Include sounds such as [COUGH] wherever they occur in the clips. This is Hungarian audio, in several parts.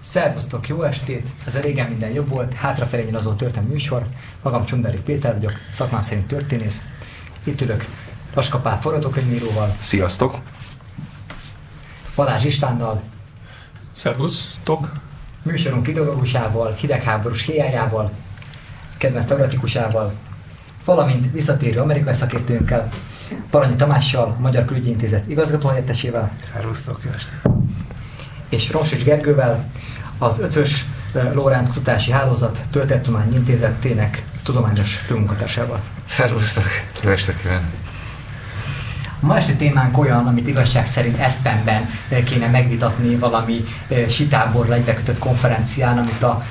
Szervusztok, jó estét! Ez régen minden jobb volt, hátrafelé nyilazó történet műsor. Magam Csundari Péter vagyok, szakmám szerint történész. Itt ülök Laskapál forradókönyvíróval, Sziasztok! Balázs Istvánnal, Szervusztok! műsorunk ideológusával, hidegháborús héjájával, kedvenc teoretikusával, valamint visszatérő amerikai szakértőnkkel, Paranyi Tamással, a Magyar Külügyi Intézet igazgatóhelyettesével, Szervusztok, jó estét! és Romsics Gergővel, az ötös eh, Lóránt Kutatási Hálózat Történetudományi Intézetének tudományos főmunkatársával. Szervusztok! Jó estét kívánok! A ma esti témánk olyan, amit igazság szerint Eszpenben eh, kéne megvitatni valami eh, sitáborra egybekötött konferencián, amit a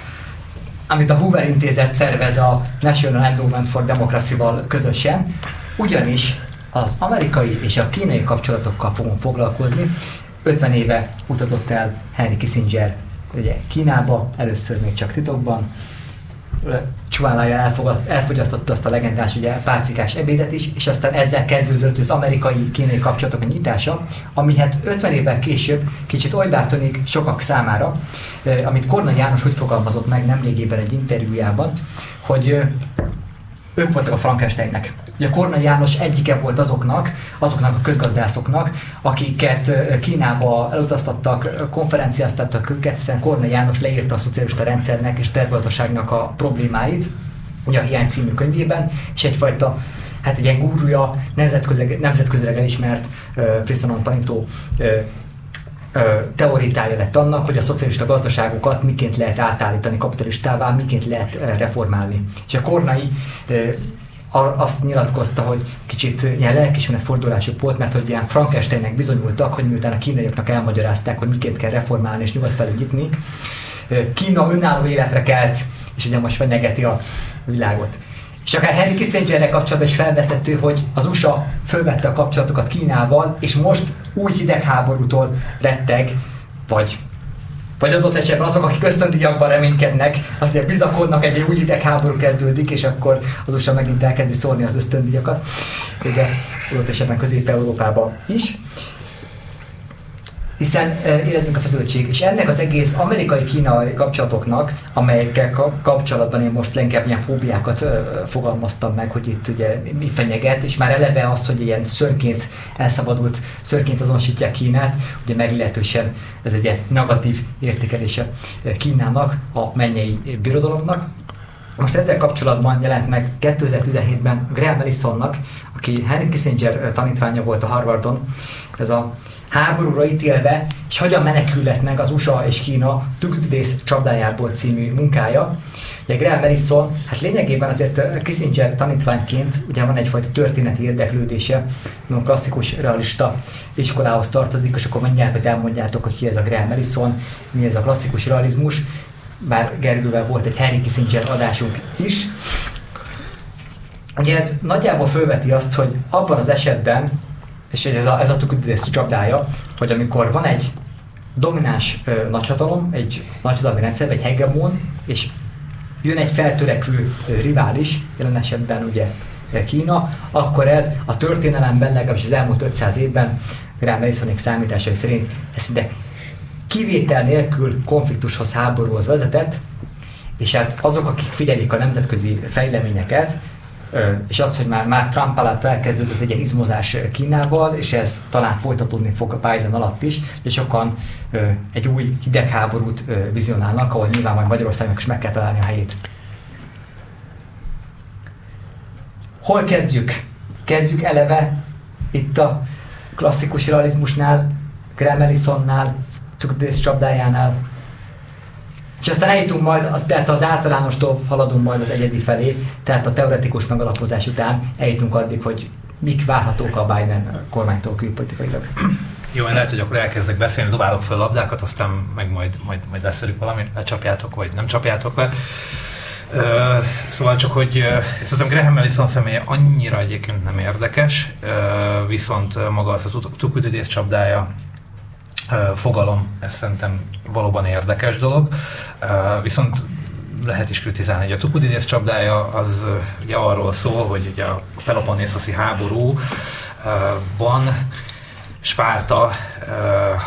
amit a Hoover Intézet szervez a National Endowment for Democracy-val közösen, ugyanis az amerikai és a kínai kapcsolatokkal fogunk foglalkozni. 50 éve utazott el Henry Kissinger ugye Kínába, először még csak titokban, Csuvállája elfogad, elfogyasztotta azt a legendás ugye, pálcikás ebédet is, és aztán ezzel kezdődött az amerikai-kínai kapcsolatok nyitása, ami hát 50 évvel később kicsit olybá tűnik sokak számára, amit Korna János úgy fogalmazott meg nemrégében egy interjújában, hogy ők voltak a Frankensteinnek. Ugye Korna János egyike volt azoknak, azoknak a közgazdászoknak, akiket Kínába elutaztattak, konferenciáztattak őket, hiszen Korna János leírta a szocialista rendszernek és tervgazdaságnak a problémáit, ugye a Hiány című könyvében, és egyfajta hát egy ilyen gúrúja, nemzetközileg, nemzetközileg elismert uh, tanító ö, teoritája lett annak, hogy a szocialista gazdaságokat miként lehet átállítani kapitalistává, miként lehet reformálni. És a Kornai azt nyilatkozta, hogy kicsit ilyen lelkismeret fordulásuk volt, mert hogy ilyen Frankensteinnek bizonyultak, hogy miután a kínaiaknak elmagyarázták, hogy miként kell reformálni és nyugat felé nyitni, Kína önálló életre kelt, és ugye most fenyegeti a világot. És akár Henry Kissingerrel kapcsolatban is felvetettő, hogy az USA fölvette a kapcsolatokat Kínával, és most új hidegháborútól retteg, vagy vagy adott esetben azok, akik ösztöndíjakban reménykednek, azért bizakodnak, egy új hidegháború kezdődik, és akkor az USA megint elkezdi szórni az ösztöndíjakat. Ugye adott esetben Közép-Európában is hiszen életünk a feszültség, és ennek az egész amerikai-kínai kapcsolatoknak, amelyekkel ka- kapcsolatban én most leginkább ilyen fóbiákat fogalmaztam meg, hogy itt ugye mi fenyeget, és már eleve az, hogy ilyen szörnként elszabadult, szörnként azonosítják Kínát, ugye meglehetősen ez egy negatív értékelése Kínának, a mennyei birodalomnak, most ezzel kapcsolatban jelent meg 2017-ben Graham Ellisonnak, aki Henry Kissinger tanítványa volt a Harvardon, ez a háborúra ítélve, és hogyan menekülhet meg az USA és Kína tükdész csapdájából című munkája. Ugye Graham Ellison, hát lényegében azért Kissinger tanítványként ugye van egyfajta történeti érdeklődése, nagyon klasszikus realista iskolához tartozik, és akkor mindjárt hogy elmondjátok, hogy ki ez a Graham Ellison, mi ez a klasszikus realizmus, bár Gergővel volt egy Henry Kissinger adásunk is. Ugye ez nagyjából fölveti azt, hogy abban az esetben, és ez a, ez a tükörüldész csapdája, hogy amikor van egy domináns ö, nagyhatalom, egy nagyhatalmi rendszer, egy hegemon, és jön egy feltörekvő ö, rivális, jelen esetben ugye Kína, akkor ez a történelemben, legalábbis az elmúlt 500 évben, Graham Ellisonék számításai szerint ez szinte kivétel nélkül konfliktushoz, háborúhoz vezetett, és hát azok, akik figyelik a nemzetközi fejleményeket, és az, hogy már, már Trump alatt elkezdődött egy ilyen izmozás Kínával, és ez talán folytatódni fog a Biden alatt is, és sokan egy új hidegháborút vizionálnak, ahol nyilván majd Magyarországnak is meg kell találni a helyét. Hol kezdjük? Kezdjük eleve itt a klasszikus realizmusnál, Graham Tükdész csapdájánál. És aztán eljutunk majd, az, tehát az általánostól haladunk majd az egyedi felé, tehát a teoretikus megalapozás után eljutunk addig, hogy mik várhatók a Biden kormánytól külpolitikailag. Jó, én lehet, hogy akkor elkezdek beszélni, dobálok fel labdákat, aztán meg majd, majd, majd leszerük valamit, lecsapjátok, vagy nem csapjátok le. Ö, szóval csak, hogy ö, szerintem Graham Ellison személye annyira egyébként nem érdekes, ö, viszont maga az a tuküdődés csapdája fogalom, ez szerintem valóban érdekes dolog. Viszont lehet is kritizálni, hogy a Tukudides csapdája az ugye arról szól, hogy ugye a háború van Spárta,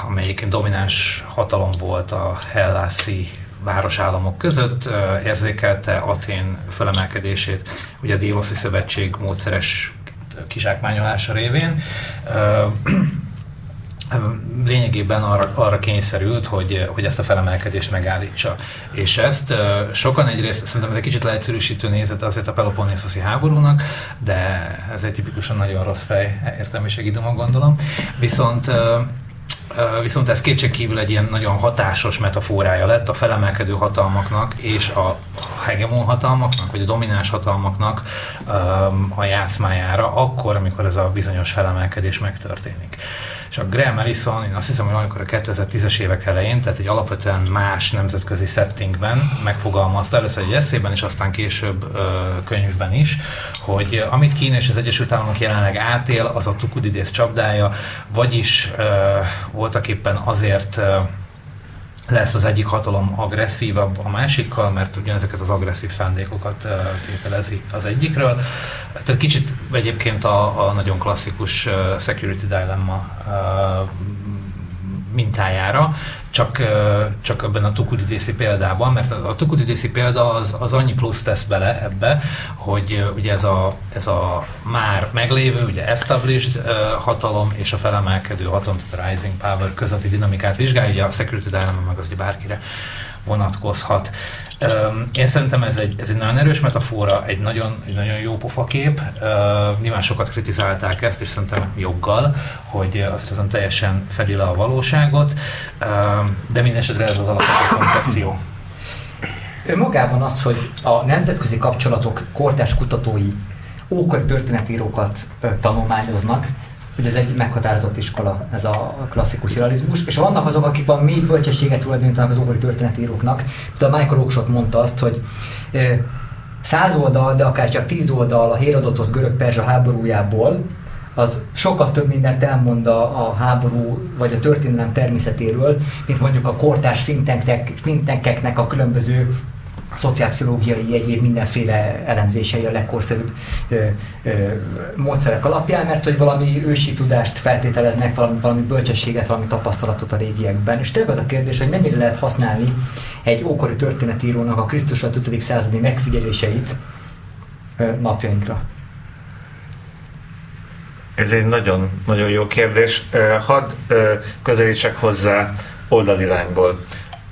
amelyik domináns hatalom volt a hellászi városállamok között, érzékelte Atén felemelkedését, ugye a Déloszi Szövetség módszeres kizsákmányolása révén lényegében arra, arra kényszerült, hogy, hogy ezt a felemelkedést megállítsa. És ezt sokan egyrészt, szerintem ez egy kicsit leegyszerűsítő nézet azért a Peloponnészoszi háborúnak, de ez egy tipikusan nagyon rossz fej értelmiségi duma, gondolom. Viszont Viszont ez kétségkívül egy ilyen nagyon hatásos metaforája lett a felemelkedő hatalmaknak és a hegemon hatalmaknak, vagy a domináns hatalmaknak a játszmájára, akkor, amikor ez a bizonyos felemelkedés megtörténik. És a Graham Allison, én azt hiszem, hogy amikor a 2010-es évek elején, tehát egy alapvetően más nemzetközi settingben megfogalmazta, először egy eszében, és aztán később ö, könyvben is, hogy amit Kína és az Egyesült Államok jelenleg átél, az a Tukudidész csapdája, vagyis ö, voltak éppen azért ö, lesz az egyik hatalom agresszívabb a másikkal, mert ugyanezeket az agresszív szándékokat tételezi az egyikről. Tehát kicsit egyébként a, a nagyon klasszikus security dilemma mintájára, csak, csak ebben a tukudidészi példában, mert a tukudidészi példa az, az annyi plusz tesz bele ebbe, hogy ugye ez a, ez a már meglévő, ugye established hatalom és a felemelkedő hatalom, tehát a rising power közötti dinamikát vizsgálja, ugye a security dilemma meg az ugye bárkire vonatkozhat. Én szerintem ez egy, ez egy nagyon erős metafora, egy nagyon, egy nagyon jó pofakép. Nyilván sokat kritizálták ezt, és szerintem joggal, hogy azért azon teljesen fedi le a valóságot, de minden esetre ez az alapvető koncepció. Magában az, hogy a nemzetközi kapcsolatok kortás kutatói ókori történetírókat tanulmányoznak, hogy ez egy meghatározott iskola, ez a klasszikus realizmus, és vannak azok, akik van mély bölcsességet tulajdonítanak az ókori történetíróknak. De a Michael Oakeshott mondta azt, hogy száz oldal, de akár csak tíz oldal a Hérodotosz görög-perzsa háborújából, az sokkal több mindent elmond a, a háború vagy a történelem természetéről, mint mondjuk a kortás fintenkeknek a különböző szociálpszichológiai egyéb mindenféle elemzései a legkorszerűbb ö, ö, módszerek alapján, mert hogy valami ősi tudást feltételeznek, valami, valami bölcsességet, valami tapasztalatot a régiekben. És tényleg az a kérdés, hogy mennyire lehet használni egy ókori történetírónak a Krisztus 5. századi megfigyeléseit ö, napjainkra. Ez egy nagyon, nagyon jó kérdés. Hadd közelítsek hozzá oldalirányból.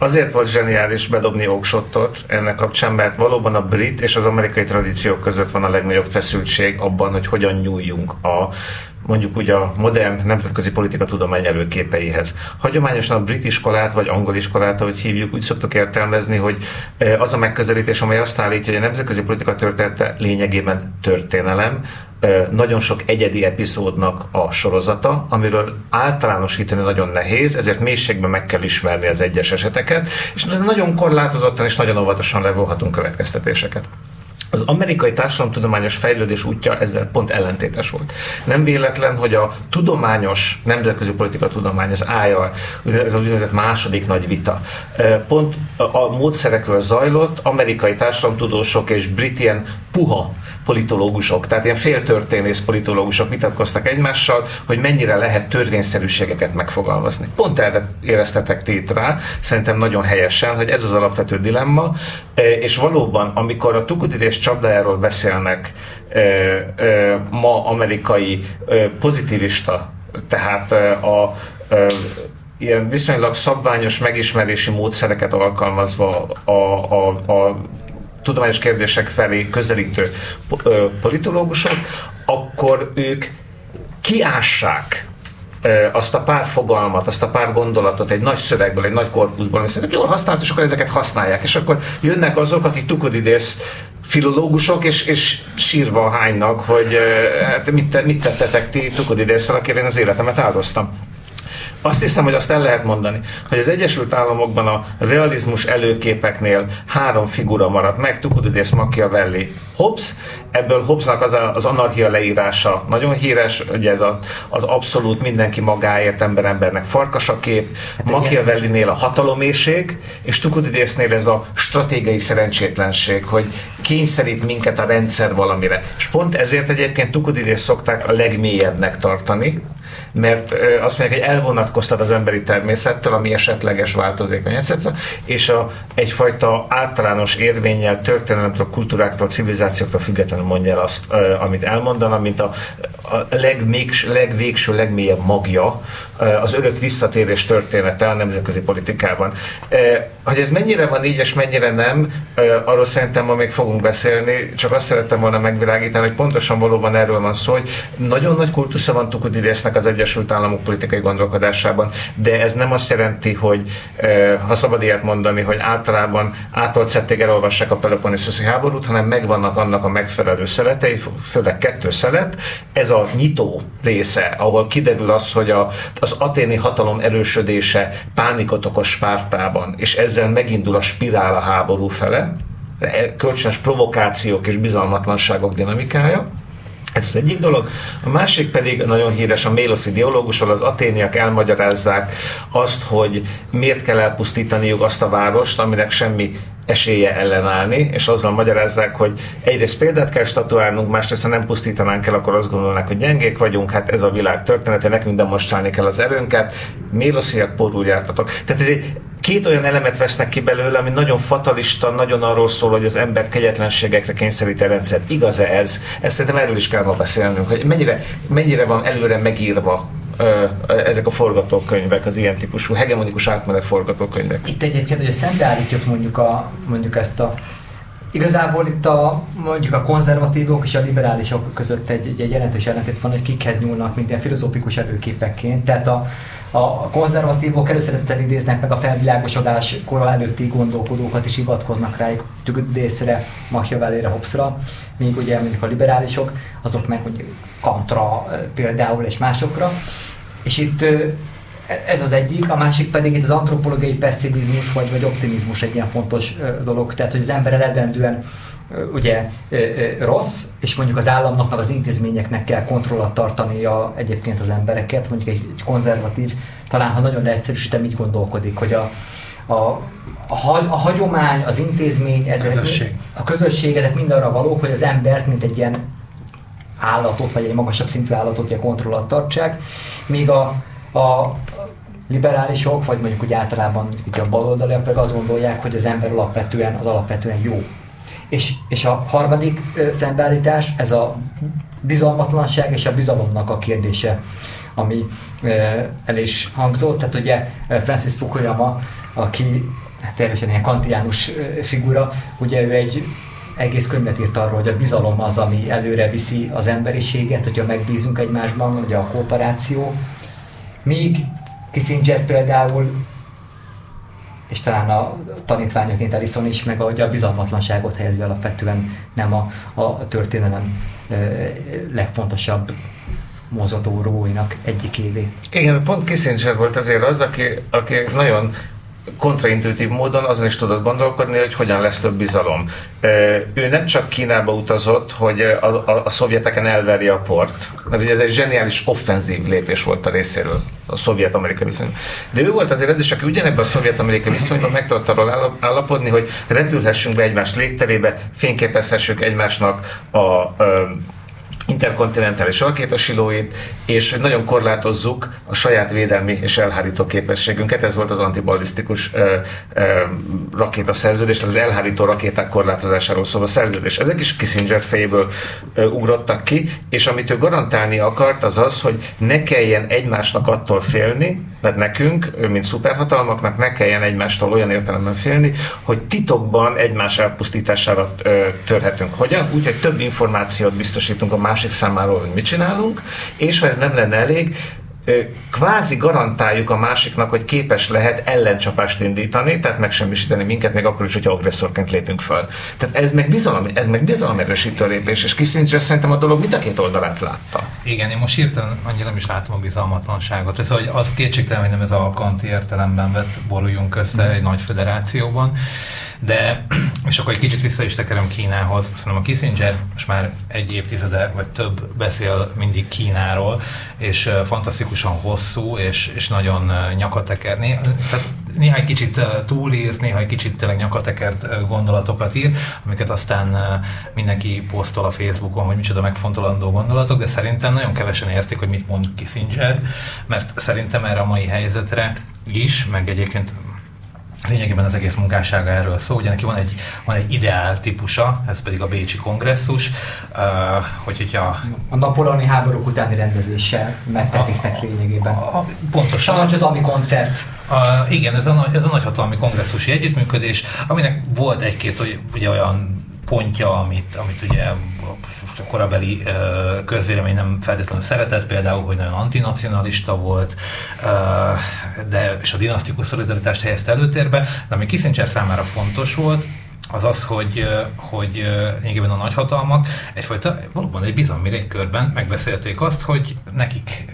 Azért volt zseniális bedobni Oakshottot ennek kapcsán, mert valóban a brit és az amerikai tradíciók között van a legnagyobb feszültség abban, hogy hogyan nyúljunk a mondjuk úgy a modern nemzetközi politika tudomány előképeihez. Hagyományosan a brit iskolát, vagy angol iskolát, ahogy hívjuk, úgy szoktuk értelmezni, hogy e, az a megközelítés, amely azt állítja, hogy a nemzetközi politika története lényegében történelem, e, nagyon sok egyedi epizódnak a sorozata, amiről általánosítani nagyon nehéz, ezért mélységben meg kell ismerni az egyes eseteket, és nagyon korlátozottan és nagyon óvatosan levonhatunk következtetéseket. Az amerikai társadalomtudományos fejlődés útja ezzel pont ellentétes volt. Nem véletlen, hogy a tudományos, nemzetközi politika tudomány, az IR, ez az úgynevezett második nagy vita, pont a módszerekről zajlott, amerikai társadalomtudósok és brit ilyen puha politológusok, tehát ilyen féltörténész politológusok vitatkoztak egymással, hogy mennyire lehet törvényszerűségeket megfogalmazni. Pont erre éreztetek tét rá, szerintem nagyon helyesen, hogy ez az alapvető dilemma, és valóban, amikor a Tukudidés csapdájáról beszélnek ma amerikai pozitivista, tehát a ilyen viszonylag szabványos megismerési módszereket alkalmazva a, a, a tudományos kérdések felé közelítő politológusok, akkor ők kiássák azt a pár fogalmat, azt a pár gondolatot egy nagy szövegből, egy nagy korpuszból, ami szerintem jól használt, és akkor ezeket használják. És akkor jönnek azok, akik tukudidész filológusok, és, és sírva hánynak, hogy hát mit, mit tettetek ti tukudidésszel, akire én az életemet áldoztam. Azt hiszem, hogy azt el lehet mondani, hogy az Egyesült Államokban a realizmus előképeknél három figura maradt meg, Tukudides, Machiavelli, Hobbes. Ebből Hobbesnak az, a, az anarchia leírása nagyon híres, ugye ez a, az abszolút mindenki magáért ember embernek farkasa kép, hát Machiavellinél a hatalomészség, és Tukudidésznél ez a stratégiai szerencsétlenség, hogy kényszerít minket a rendszer valamire. És pont ezért egyébként Tukudidész szokták a legmélyebbnek tartani, mert azt mondják, hogy elvonatkoztat az emberi természettől, ami esetleges változékony, etc. És a, egyfajta általános érvényel történelemtől, kultúráktól, civilizációktól függetlenül mondja el azt, amit elmondana, mint a, a legmégs, legvégső, legmélyebb magja az örök visszatérés története a nemzetközi politikában. Hogy ez mennyire van így, és mennyire nem, arról szerintem ma még fogunk beszélni, csak azt szerettem volna megvilágítani, hogy pontosan valóban erről van szó, hogy nagyon nagy kultusza van Tukudidésznek az Egyesült Államok politikai gondolkodásában, de ez nem azt jelenti, hogy ha szabad ilyet mondani, hogy általában átolt szették elolvassák a Peloponnesoszi háborút, hanem megvannak annak a megfelelő szeletei, főleg kettő szelet. Ez a nyitó része, ahol kiderül az, hogy a, az aténi hatalom erősödése pánikot okoz Spártában, és ezzel megindul a spirál a háború fele, kölcsönös provokációk és bizalmatlanságok dinamikája. Ez az egyik dolog. A másik pedig nagyon híres a Méloszi dialógusról, az aténiak elmagyarázzák azt, hogy miért kell elpusztítaniuk azt a várost, aminek semmi esélye ellenállni, és azzal magyarázzák, hogy egyrészt példát kell statuálnunk, másrészt ha nem pusztítanánk el, akkor azt gondolnák, hogy gyengék vagyunk, hát ez a világ története, nekünk demonstrálni kell az erőnket, mélosziak porul jártatok. Tehát ez egy két olyan elemet vesznek ki belőle, ami nagyon fatalista, nagyon arról szól, hogy az ember kegyetlenségekre kényszerít a rendszer. Igaz-e ez? Ezt szerintem erről is kell ma beszélnünk, hogy mennyire, mennyire van előre megírva ezek a forgatókönyvek, az ilyen típusú hegemonikus átmenet forgatókönyvek. Itt egyébként, hogy a szembeállítjuk mondjuk, a, mondjuk ezt a Igazából itt a, mondjuk a konzervatívok és a liberálisok között egy, egy, egy jelentős ellentét van, hogy kikhez nyúlnak, mint ilyen filozófikus előképekként. Tehát a, a konzervatívok előszeretettel idéznek meg a felvilágosodás kora előtti gondolkodókat is hivatkoznak rájuk, Tügdészre, Machiavellére, Hobbesra, míg ugye mondjuk a liberálisok, azok meg mondjuk Kantra például és másokra. És itt ez az egyik, a másik pedig itt az antropológiai pessimizmus vagy, vagy optimizmus egy ilyen fontos dolog, tehát hogy az ember eredendően ugye rossz, és mondjuk az államnak, az intézményeknek kell kontrollat tartania egyébként az embereket, mondjuk egy, egy konzervatív, talán ha nagyon leegyszerűsítem, így gondolkodik, hogy a, a, a, a hagyomány, az intézmény, ez, közösség. a közösség, ezek mind arra valók, hogy az embert, mint egy ilyen állatot, vagy egy magasabb szintű állatot ilyen kontrollat tartsák, míg a, a liberálisok, vagy mondjuk úgy általában úgy a baloldaliak meg azt gondolják, hogy az ember alapvetően, az alapvetően jó. És, és a harmadik szembeállítás, ez a bizalmatlanság és a bizalomnak a kérdése, ami el is hangzott. Tehát ugye Francis Fukuyama, aki hát teljesen ilyen kantiánus figura, ugye ő egy egész könyvet írt arról, hogy a bizalom az, ami előre viszi az emberiséget, hogyha megbízunk egymásban, ugye a kooperáció. Míg Kissinger például és talán a tanítványoként Ellison is, meg ahogy a bizalmatlanságot helyezi alapvetően nem a, a történelem legfontosabb mozatóróinak egyikévé. Igen, pont Kissinger volt azért az, aki, aki nagyon kontraintuitív módon azon is tudott gondolkodni, hogy hogyan lesz több bizalom. Ő nem csak Kínába utazott, hogy a, a, a szovjeteken elverje a port, mert ugye ez egy zseniális offenzív lépés volt a részéről a szovjet-amerikai viszonyban. De ő volt azért ez is, aki ugyanebben a szovjet-amerikai viszonyban meg tudott arról állapodni, hogy repülhessünk be egymás légterébe, fényképezhessük egymásnak a, a interkontinentális rakétasilóit, és nagyon korlátozzuk a saját védelmi és elhárító képességünket. Ez volt az antiballisztikus rakétaszerződés, az elhárító rakéták korlátozásáról szóló szerződés. Ezek is Kissinger fejéből ö, ugrottak ki, és amit ő garantálni akart, az az, hogy ne kelljen egymásnak attól félni, tehát nekünk, mint szuperhatalmaknak ne kelljen egymástól olyan értelemben félni, hogy titokban egymás elpusztítására ö, törhetünk. Hogyan? Úgy, hogy több információt biztosítunk a másik számáról, hogy mit csinálunk, és ha ez nem lenne elég, kvázi garantáljuk a másiknak, hogy képes lehet ellencsapást indítani, tehát megsemmisíteni minket, még akkor is, hogyha agresszorként lépünk föl. Tehát ez meg bizalom, ez meg bizalomerősítő lépés, és Kissinger szerintem a dolog mind a két oldalát látta. Igen, én most hirtelen annyira nem is látom a bizalmatlanságot. Ez, hogy az kétségtelen, hogy nem ez a kanti értelemben vett boruljunk össze mm. egy nagy federációban, de, [CLEARS THROAT] és akkor egy kicsit vissza is tekerem Kínához. Szerintem a Kissinger most már egy évtizede vagy több beszél mindig Kínáról, és fantasztikus fantasztikusan hosszú, és, és nagyon nyakatekerni. Tehát néha egy kicsit túlírt, néha egy kicsit tényleg nyakatekert gondolatokat ír, amiket aztán mindenki posztol a Facebookon, hogy micsoda megfontolandó gondolatok, de szerintem nagyon kevesen értik, hogy mit mond Kissinger, mert szerintem erre a mai helyzetre is, meg egyébként lényegében az egész munkássága erről szó. Ugye neki van egy, van egy ideál típusa, ez pedig a Bécsi kongresszus, uh, hogy hogyha... A napoleoni háborúk utáni rendezéssel megtetiknek lényegében. A, a, pontosan. A nagyhatalmi koncert. Uh, igen, ez a, ez a nagyhatalmi kongresszusi együttműködés, aminek volt egy-két ugye olyan pontja, amit, amit ugye a korabeli közvélemény nem feltétlenül szeretett, például, hogy nagyon antinacionalista volt, de, és a dinasztikus szolidaritást helyezte előtérbe, de ami Kissinger számára fontos volt, az az, hogy, hogy lényegében a nagyhatalmak egyfajta valóban egy bizalmi légkörben megbeszélték azt, hogy nekik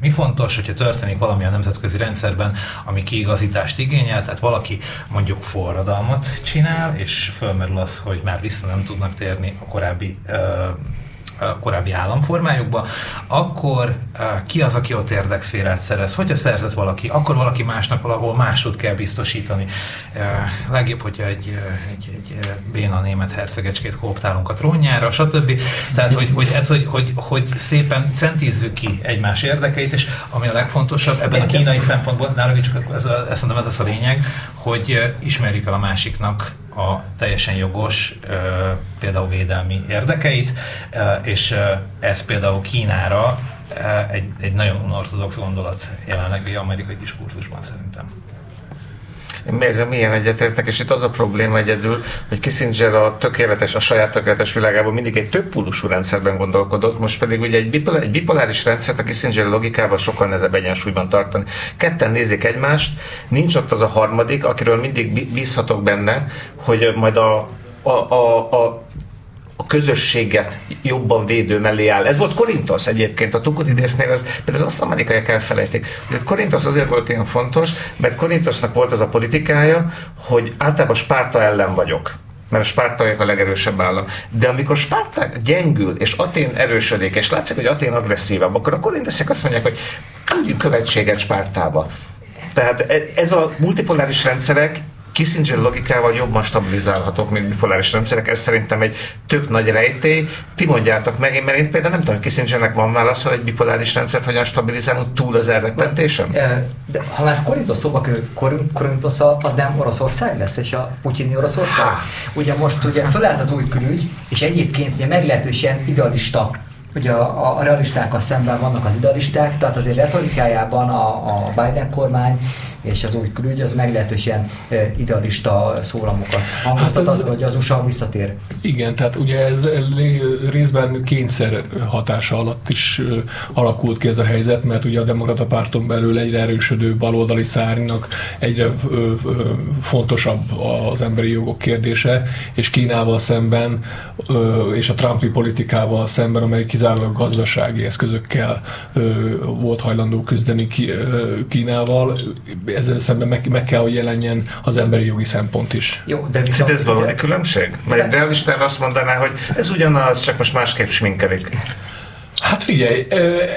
mi fontos, hogyha történik valami a nemzetközi rendszerben, ami kiigazítást igényel, tehát valaki mondjuk forradalmat csinál, és fölmerül az, hogy már vissza nem tudnak térni a korábbi korábbi államformájukba, akkor ki az, aki ott érdekszférát szerez? Hogyha szerzett valaki, akkor valaki másnak valahol másod kell biztosítani. Legjobb, hogyha egy, egy, egy béna német hercegecskét kooptálunk a trónjára, stb. Tehát, hogy, hogy, ez, hogy, hogy, hogy szépen centízzük ki egymás érdekeit, és ami a legfontosabb ebben a kínai szempontból, nálunk csak ez, ez, ez, ez a lényeg, hogy ismerjük el a másiknak a teljesen jogos például védelmi érdekeit, és ez például Kínára egy, egy nagyon unortodox gondolat jelenlegi amerikai diskurzusban szerintem. Ezzel milyen egyetértek, és itt az a probléma egyedül, hogy Kissinger a tökéletes, a saját tökéletes világában mindig egy több rendszerben gondolkodott, most pedig ugye egy, bipolár, egy bipoláris rendszert a Kissinger logikával sokkal nehezebb egyensúlyban tartani. Ketten nézik egymást, nincs ott az a harmadik, akiről mindig bízhatok benne, hogy majd a, a, a, a közösséget jobban védő mellé áll. Ez volt Korintos egyébként, a Tukudidésznél, ez, például az amerikaiak elfelejtik. Korintos azért volt ilyen fontos, mert Korintosnak volt az a politikája, hogy általában Spárta ellen vagyok mert a spártaiak a legerősebb állam. De amikor Spárta gyengül, és Atén erősödik, és látszik, hogy Atén agresszívabb, akkor a korintosok azt mondják, hogy küldjünk követséget Spártába. Tehát e- ez a multipoláris rendszerek Kissinger logikával jobban stabilizálhatók, mint bipoláris rendszerek. Ez szerintem egy tök nagy rejtély. Ti mondjátok meg, én, mert én például nem tudom, Kissingernek van válasz, hogy egy bipoláris rendszert hogyan stabilizálunk túl az elrettentésem? De ha már Korintos szóba kerül, Korintos az nem Oroszország lesz, és a putyini Oroszország? Há. Ugye most ugye fölállt az új külügy, és egyébként ugye meglehetősen idealista ugye a, a realistákkal szemben vannak az idealisták, tehát azért retorikájában a, a Biden kormány és az új külügy az meglehetősen idealista szólamokat hangoztat hát az, hogy az USA visszatér. Igen, tehát ugye ez részben kényszer hatása alatt is alakult ki ez a helyzet, mert ugye a demokrata párton belül egyre erősödő baloldali szárnynak egyre fontosabb az emberi jogok kérdése, és Kínával szemben és a Trumpi politikával szemben, amely kizárólag gazdasági eszközökkel volt hajlandó küzdeni Kínával, ezzel szemben meg, meg kell, hogy jelenjen az emberi jogi szempont is. Jó, de viszont... ez valami különbség? Mert realistára azt mondaná, hogy ez ugyanaz, csak most másképp sminkelik. Hát figyelj,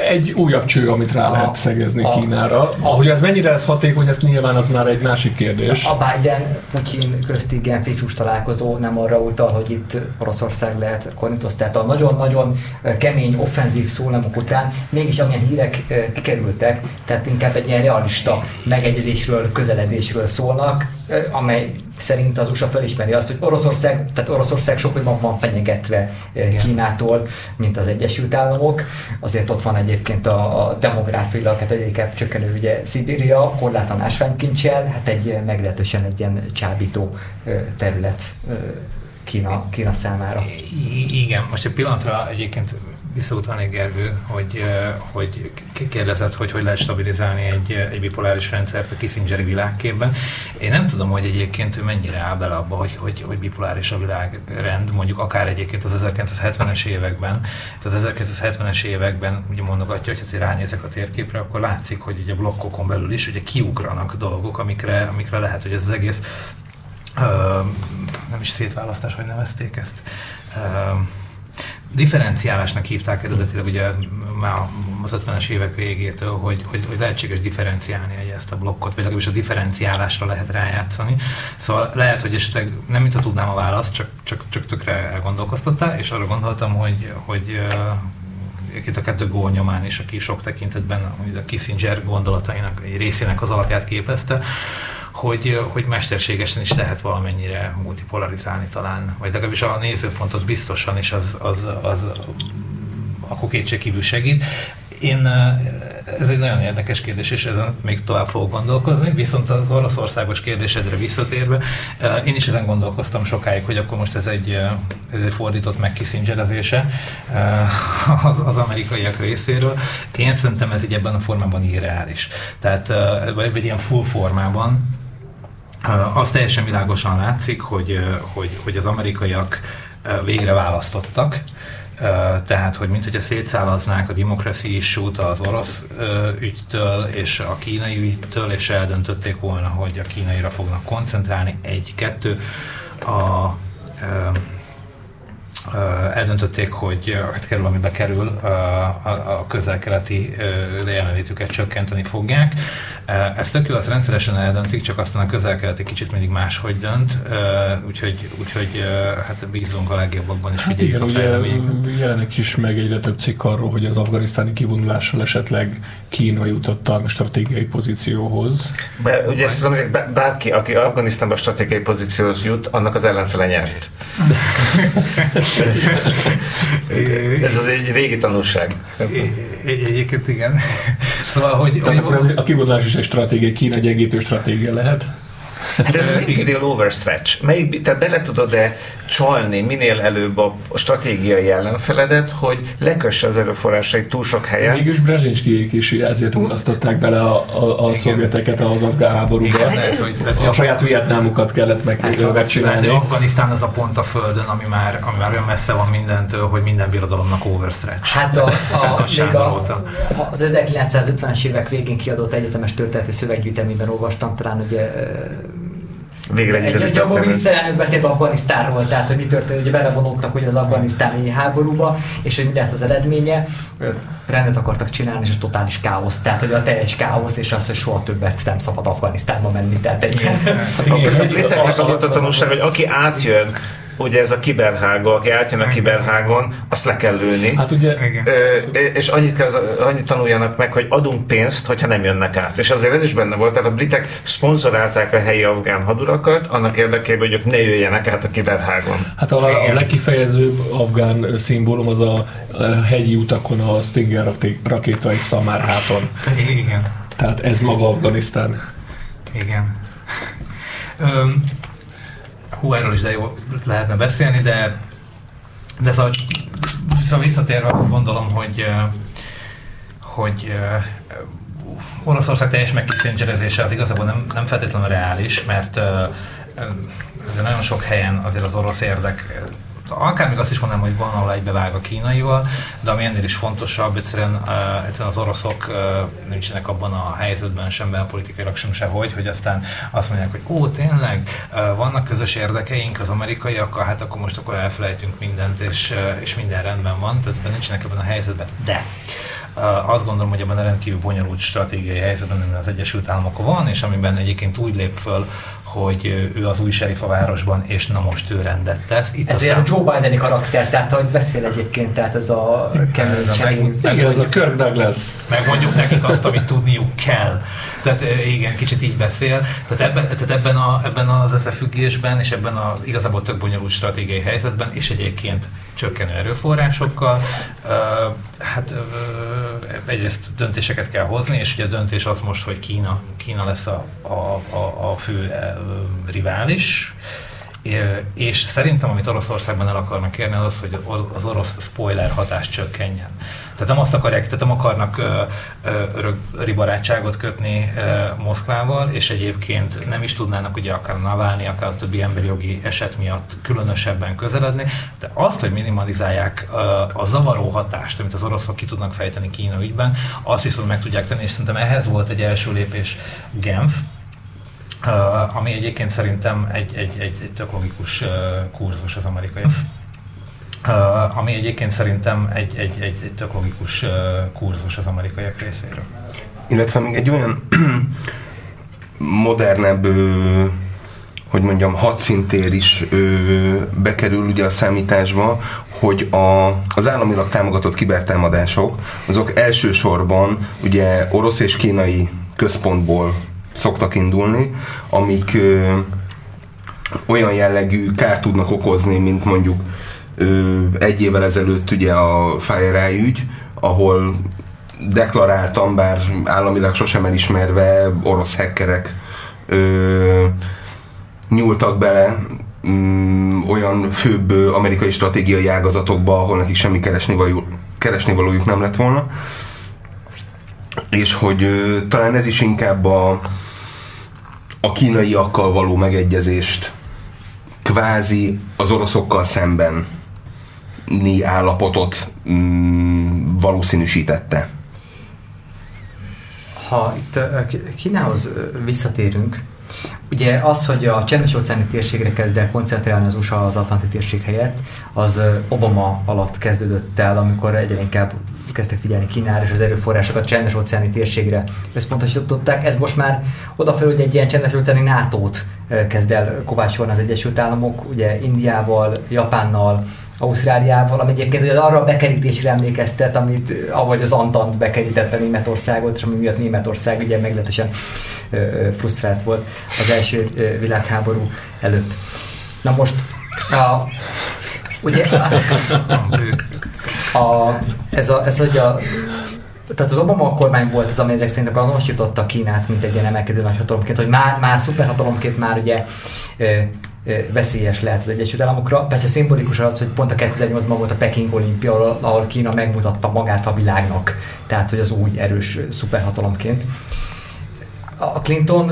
egy újabb cső, amit rá a, lehet szegezni a, Kínára. Ahogy ez mennyire lesz hatékony, ez nyilván az már egy másik kérdés. A Biden-Putin közti Genfi találkozó nem arra utal, hogy itt Oroszország lehet Korintos, tehát a nagyon-nagyon kemény, offenzív szólamok után mégis amilyen hírek kikerültek, tehát inkább egy ilyen realista megegyezésről, közeledésről szólnak, amely szerint az USA felismeri azt, hogy Oroszország, tehát Oroszország sokkal jobban van fenyegetve Igen. Kínától, mint az Egyesült Államok. Azért ott van egyébként a, a demográfiailag, hát egyébként csökkenő ugye Szibéria, korlátlan ásványkincsel, hát egy meglehetősen egy ilyen csábító terület Kína, Kína számára. I- igen, most egy pillanatra egyébként visszautalnék Gergő, hogy, hogy kérdezett, hogy hogy lehet stabilizálni egy, egy bipoláris rendszert a Kissingeri világképben. Én nem tudom, hogy egyébként ő mennyire áll bele abba, hogy, hogy, hogy bipoláris a világrend, mondjuk akár egyébként az 1970-es években. Tehát az 1970-es években ugye mondogatja, hogy ha ránézek a térképre, akkor látszik, hogy ugye blokkokon belül is ugye kiugranak dolgok, amikre, amikre lehet, hogy ez az egész Uh, nem is szétválasztás, hogy nevezték ezt. Uh, differenciálásnak hívták eredetileg ugye már az 50-es évek végétől, hogy, hogy, hogy lehetséges differenciálni egy ezt a blokkot, vagy legalábbis a differenciálásra lehet rájátszani. Szóval lehet, hogy esetleg nem mintha tudnám a választ, csak, csak, csak tökre elgondolkoztattál, és arra gondoltam, hogy, hogy itt a kettő gól nyomán is, aki sok tekintetben a Kissinger gondolatainak egy részének az alapját képezte, hogy, hogy mesterségesen is lehet valamennyire multipolarizálni talán, vagy legalábbis a nézőpontot biztosan, és az, az, az akkor kétségkívül segít. Én, ez egy nagyon érdekes kérdés, és ezen még tovább fogok gondolkozni, viszont az oroszországos kérdésedre visszatérve, én is ezen gondolkoztam sokáig, hogy akkor most ez egy, ez egy fordított megkiszingserezése az, az amerikaiak részéről. Én szerintem ez így ebben a formában irreális. Tehát, vagy egy ilyen full formában, az teljesen világosan látszik, hogy, hogy, hogy az amerikaiak végre választottak, tehát, hogy mint hogyha szétszálaznák a democracy issue az orosz ügytől és a kínai ügytől, és eldöntötték volna, hogy a kínaira fognak koncentrálni. Egy, kettő. A, eldöntötték, hogy hát kerül, amibe kerül, a közel-keleti jelenlétüket csökkenteni fogják. Ezt tök jó, azt rendszeresen eldöntik, csak aztán a közel-keleti kicsit mindig máshogy dönt, úgyhogy, úgyhogy hát bízunk a legjobbakban is hát igen, ugye jelenik is meg egyre több cikk arról, hogy az afganisztáni kivonulással esetleg Kína jutott a stratégiai pozícióhoz. Be, ugye ezt az, bárki, aki Afganisztánban stratégiai pozícióhoz jut, annak az ellenfele nyert. [LAUGHS] [LAUGHS] Ez az egy régi tanulság. Egyébként igen. Szóval, hogy... Tehát hogy a kivonulás is egy stratégia, Kína gyengítő stratégia lehet. Hát ez az imperial overstretch. Melyik, tehát bele tudod-e csalni minél előbb a stratégiai ellenfeledet, hogy lekösse az erőforrásait túl sok helyen. Mégis Brzezinskiék is ezért ugrasztották bele a, a, a szovjeteket az afgán háborúba. Igen, lehet, hogy, lehet, a saját vietnámukat kellett meg, hát, megcsinálni. Afganisztán az a pont a földön, ami már, ami már olyan messze van mindentől, hogy minden birodalomnak overstretch. Hát a, a, még a, az 1950-es évek végén kiadott egyetemes történeti szöveggyűjteményben olvastam, talán ugye Végre egy, egy, a miniszterelnök beszélt Afganisztánról, tehát hogy mi történt, hogy belevonultak hogy az afganisztáni háborúba, és hogy mi lett az eredménye. Rendet akartak csinálni, és a totális káosz. Tehát, hogy a teljes káosz, és az, hogy soha többet nem szabad Afganisztánba menni. Tehát egy ilyen... Hát igen, [LAUGHS] az volt a tanulság, hogy aki átjön ugye ez a kiberhága, aki átjön a kiberhágon, azt le kell lőni. Hát ugye, Ö, és annyit, kell, annyit tanuljanak meg, hogy adunk pénzt, hogyha nem jönnek át. És azért ez is benne volt, tehát a britek szponzorálták a helyi afgán hadurakat, annak érdekében, hogy ők ne jöjjenek át a kiberhágon. Hát a, a legkifejezőbb afgán szimbólum az a, hegyi utakon a Stinger rakéta egy szamárháton. Igen. Tehát ez maga Afganisztán. Igen. Um, hú, erről is de jó lehetne beszélni, de, de szóval, szóval visszatérve azt gondolom, hogy, hogy Oroszország teljes megkiszentserezése az igazából nem, nem feltétlenül reális, mert ez nagyon sok helyen azért az orosz érdek akár még azt is mondanám, hogy van, ahol egybevág a kínaival, de ami ennél is fontosabb, egyszerűen, uh, egyszerűen az oroszok uh, nincsenek abban a helyzetben sem belpolitikailag sem sehogy, hogy aztán azt mondják, hogy ó, tényleg, uh, vannak közös érdekeink az amerikaiakkal, hát akkor most akkor elfelejtünk mindent, és, uh, és minden rendben van, tehát ebben nincsenek ebben a helyzetben. De azt gondolom, hogy ebben a rendkívül bonyolult stratégiai helyzetben, amiben az Egyesült Államok van, és amiben egyébként úgy lép föl hogy ő az új sheriff a városban, és na most ő rendet tesz. Itt ez aztán... Joe Bideni karakter, tehát hogy beszél egyébként, tehát ez a kemény meg, meg, Igen, ez a Kirk Douglas. Megmondjuk nekik azt, amit tudniuk kell. Tehát igen, kicsit így beszél. Tehát ebben, tehát ebben, a, ebben az összefüggésben, és ebben a igazából tök bonyolult stratégiai helyzetben, és egyébként csökkenő erőforrásokkal, uh, hát uh, egyrészt döntéseket kell hozni, és ugye a döntés az most, hogy Kína, Kína lesz a, a, a, a fő rivális, és szerintem, amit Oroszországban el akarnak érni, az hogy az orosz spoiler hatás csökkenjen. Tehát nem azt akarják, tehát nem akarnak örök barátságot kötni Moszkvával, és egyébként nem is tudnának ugye akár Navalnyi, akár a többi emberi jogi eset miatt különösebben közeledni, de azt, hogy minimalizálják a zavaró hatást, amit az oroszok ki tudnak fejteni Kína ügyben, azt viszont meg tudják tenni, és szerintem ehhez volt egy első lépés Genf, ami egyébként szerintem egy, egy, egy, egy tök logikus uh, kurzus az amerikai. Uh, ami egyébként szerintem egy, egy, egy, egy tök logikus uh, kurzus az amerikaiak részéről. Illetve még egy olyan [CLEARS THROAT] modernebb hogy mondjam, hadszintér is ö, bekerül ugye a számításba, hogy a, az államilag támogatott kibertámadások, azok elsősorban ugye orosz és kínai központból szoktak indulni, amik ö, olyan jellegű kárt tudnak okozni, mint mondjuk ö, egy évvel ezelőtt ugye a FireEye ügy, ahol deklaráltam, bár államilag sosem elismerve orosz hackerek ö, nyúltak bele mm, olyan főbb amerikai stratégiai ágazatokba, ahol nekik semmi keresni, való, keresni valójuk nem lett volna. És hogy ö, talán ez is inkább a, a kínaiakkal való megegyezést kvázi az oroszokkal szemben állapotot mm, valószínűsítette. Ha itt Kínához visszatérünk, Ugye az, hogy a csendes óceáni térségre kezd el koncentrálni az USA az Atlanti térség helyett, az Obama alatt kezdődött el, amikor egyre inkább kezdtek figyelni Kínára és az erőforrásokat csendes óceáni térségre összpontosították. Ez most már odafelül, hogy egy ilyen csendes óceáni NATO-t kezd el kovácsolni az Egyesült Államok, ugye Indiával, Japánnal, Ausztráliával, ami egyébként ugye arra a bekerítésre emlékeztet, amit, ahogy az Antant bekerítette Németországot, ami miatt Németország ugye meglehetősen frusztrált volt az első világháború előtt. Na most a, ugye a, a, ez, a, ez hogy a tehát az Obama kormány volt az, ami ezek szerint azonosította Kínát, mint egy ilyen emelkedő nagyhatalomként, hogy már, már szuperhatalomként már ugye veszélyes lehet az Egyesült Államokra. Persze szimbolikus az, hogy pont a 2008-ban volt a Peking olimpia, ahol Kína megmutatta magát a világnak, tehát hogy az új erős szuperhatalomként a Clinton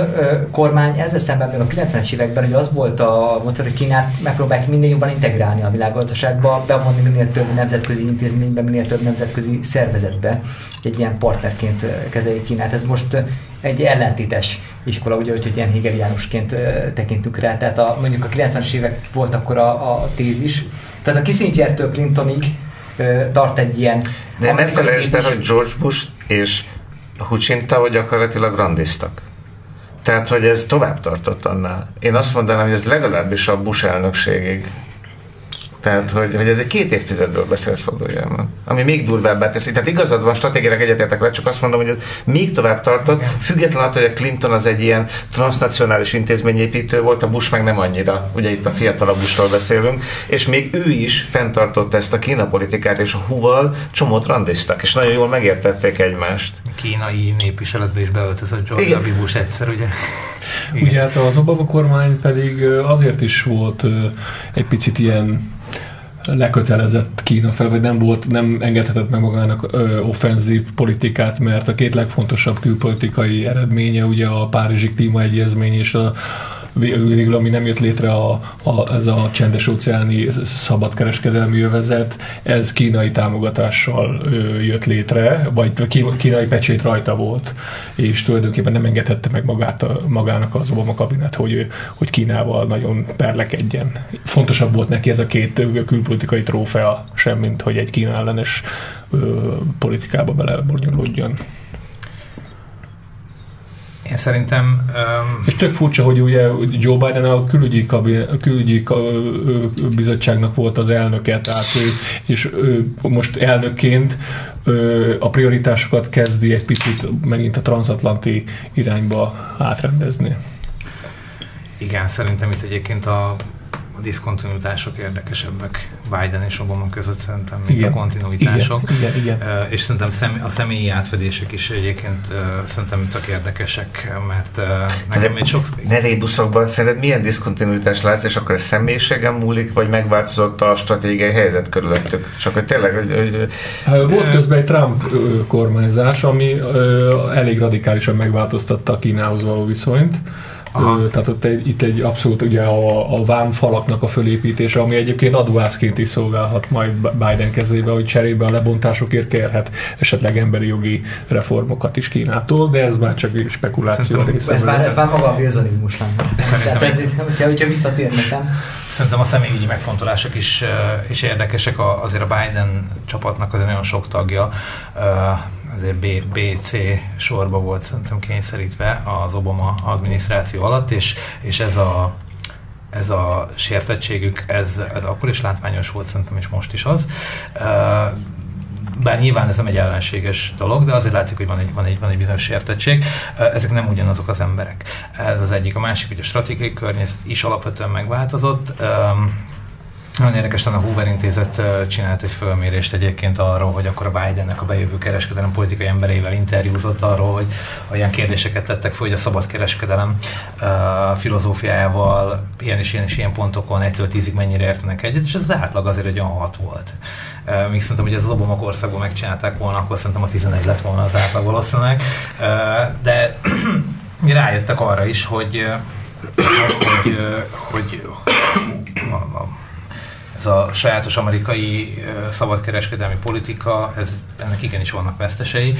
kormány ezzel szemben még a 90-es években, hogy az volt a módszer, hogy Kínát megpróbálják minél jobban integrálni a világgazdaságba, bevonni minél több nemzetközi intézménybe, minél több nemzetközi szervezetbe, egy ilyen partnerként kezeljék Kínát. Ez most egy ellentétes iskola, ugye, hogy ilyen hegeliánusként tekintünk rá. Tehát a, mondjuk a 90-es évek volt akkor a, a tézis. Tehát a Kissingertől Clintonig tart egy ilyen... De nem felejtsd el, hogy George Bush és Hucsinta gyakorlatilag randiztak. Tehát, hogy ez tovább tartott annál. Én azt mondanám, hogy ez legalábbis a Bush elnökségig tehát, hogy, hogy ez egy két évtizedről beszélsz valójában. Ami még durvábbá teszi. Tehát igazad van, stratégiailag egyetértek le, csak azt mondom, hogy ez még tovább tartott, függetlenül attól, hogy a Clinton az egy ilyen transnacionális intézményépítő volt, a Bush meg nem annyira. Ugye itt a fiatalabb Bushról beszélünk, és még ő is fenntartotta ezt a Kína politikát, és a Huval csomót randiztak, és nagyon jól megértették egymást. A kínai népviseletbe is beöltözött George W. Bush egyszer, ugye? Igen. Ugye hát az Obama kormány pedig azért is volt egy picit ilyen lekötelezett Kína fel, vagy nem volt, nem engedhetett meg magának ö, offenzív politikát, mert a két legfontosabb külpolitikai eredménye ugye a Párizsi klímaegyezmény és a végül ami nem jött létre a, a, ez a csendes óceáni szabadkereskedelmi övezet, ez kínai támogatással jött létre, vagy kínai pecsét rajta volt, és tulajdonképpen nem engedhette meg magát, a, magának az Obama kabinet, hogy, hogy Kínával nagyon perlekedjen. Fontosabb volt neki ez a két külpolitikai trófea, sem, mint hogy egy ö, politikába belebonyolódjon. Én szerintem... Um... És tök furcsa, hogy ugye Joe Biden a külügyi, kabin, a külügyi bizottságnak volt az elnöke, tehát ő, és ő most elnökként a prioritásokat kezdi egy picit megint a transatlanti irányba átrendezni. Igen, szerintem itt egyébként a a diszkontinuitások érdekesebbek Biden és Obama között szerintem, mint igen. a kontinuitások. Igen, igen, igen. És szerintem a személyi átfedések is egyébként szerintem tök érdekesek, mert nekem még sok... Ne rébuszokban szerinted milyen diszkontinuitás látsz, és akkor ez személyiségem múlik, vagy megváltozott a stratégiai helyzet körülöttük? Csak hogy tényleg... Hogy, hogy... Volt közben egy Trump kormányzás, ami elég radikálisan megváltoztatta a Kínához való viszonyt Aha. Tehát ott egy, itt egy abszolút ugye a, a vámfalaknak a fölépítése, ami egyébként adóászként is szolgálhat majd Biden kezébe, hogy cserébe a lebontásokért kérhet esetleg emberi jogi reformokat is Kínától, de ez már csak spekuláció része. Ez már, ez már maga a virzonizmus lenne. Tehát ez, hogyha, hogyha visszatérnek, Szerintem a személyügyi megfontolások is, is érdekesek. Azért a Biden csapatnak azért nagyon sok tagja azért B, B, C sorba volt szerintem kényszerítve az Obama adminisztráció alatt, és, és ez a ez a sértettségük, ez, ez akkor is látványos volt szerintem, és most is az. Bár nyilván ez nem egy ellenséges dolog, de azért látszik, hogy van egy, van egy, van egy bizonyos sértettség. Ezek nem ugyanazok az emberek. Ez az egyik. A másik, hogy a stratégiai környezet is alapvetően megváltozott nagyon érdekes, a Hoover Intézet csinált egy fölmérést egyébként arról, hogy akkor a Bidennek a bejövő kereskedelem politikai embereivel interjúzott arról, hogy olyan kérdéseket tettek fel, hogy a szabad kereskedelem filozófiájával ilyen és ilyen és ilyen pontokon 1-től 10-ig mennyire értenek egyet, és ez az átlag azért egy olyan 6 volt. Uh, még szerintem, hogy ez az Obama országban megcsinálták volna, akkor szerintem a 11 lett volna az átlag valószínűleg. Uh, de [CLEARS THROAT] rájöttek arra is, hogy hogy, hogy, hogy ez a sajátos amerikai szabadkereskedelmi politika, ez, ennek igenis vannak vesztesei,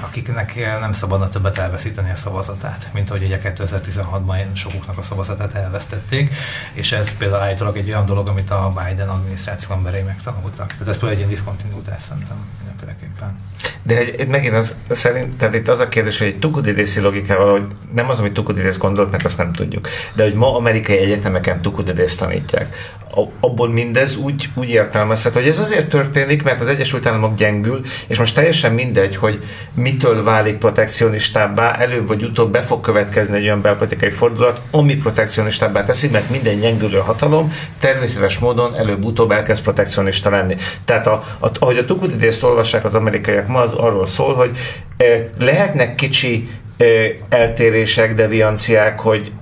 akiknek nem szabadna többet elveszíteni a szavazatát, mint ahogy ugye 2016-ban sokuknak a szavazatát elvesztették, és ez például állítólag egy olyan dolog, amit a Biden adminisztráció emberei megtanultak. Tehát ez például egy ilyen diszkontinuitás szerintem mindenféleképpen. De egy, megint az, szerintem itt az a kérdés, hogy egy tukudidészi logikával, hogy nem az, amit tukudidész gondolt, mert azt nem tudjuk. De hogy ma amerikai egyetemeken tukudidészt tanítják abból mindez úgy, úgy értelmezhető, hogy ez azért történik, mert az Egyesült Államok gyengül, és most teljesen mindegy, hogy mitől válik protekcionistábbá, előbb vagy utóbb be fog következni egy olyan belpolitikai fordulat, ami protekcionistábbá teszi, mert minden gyengülő hatalom természetes módon előbb-utóbb elkezd protekcionista lenni. Tehát a, a, ahogy a Tukudidészt olvassák az amerikaiak ma, az arról szól, hogy eh, lehetnek kicsi eh, eltérések, devianciák, hogy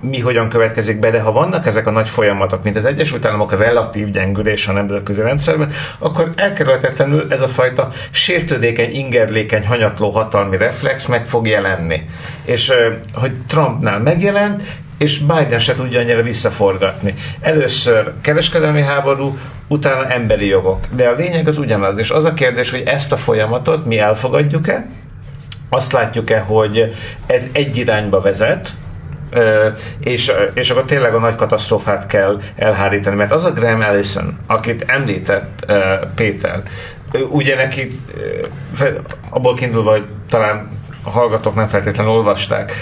mi hogyan következik be, de ha vannak ezek a nagy folyamatok, mint az Egyesült Államok relatív gyengülés a nemzetközi rendszerben, akkor elkerülhetetlenül ez a fajta sértődékeny, ingerlékeny, hanyatló hatalmi reflex meg fog jelenni. És hogy Trumpnál megjelent, és Biden se tudja annyira visszaforgatni. Először kereskedelmi háború, utána emberi jogok. De a lényeg az ugyanaz, és az a kérdés, hogy ezt a folyamatot mi elfogadjuk-e, azt látjuk-e, hogy ez egy irányba vezet, és, és akkor tényleg a nagy katasztrófát kell elhárítani, mert az a Graham Allison, akit említett Péter, ugye neki abból kiindulva, hogy talán a hallgatók nem feltétlenül olvasták.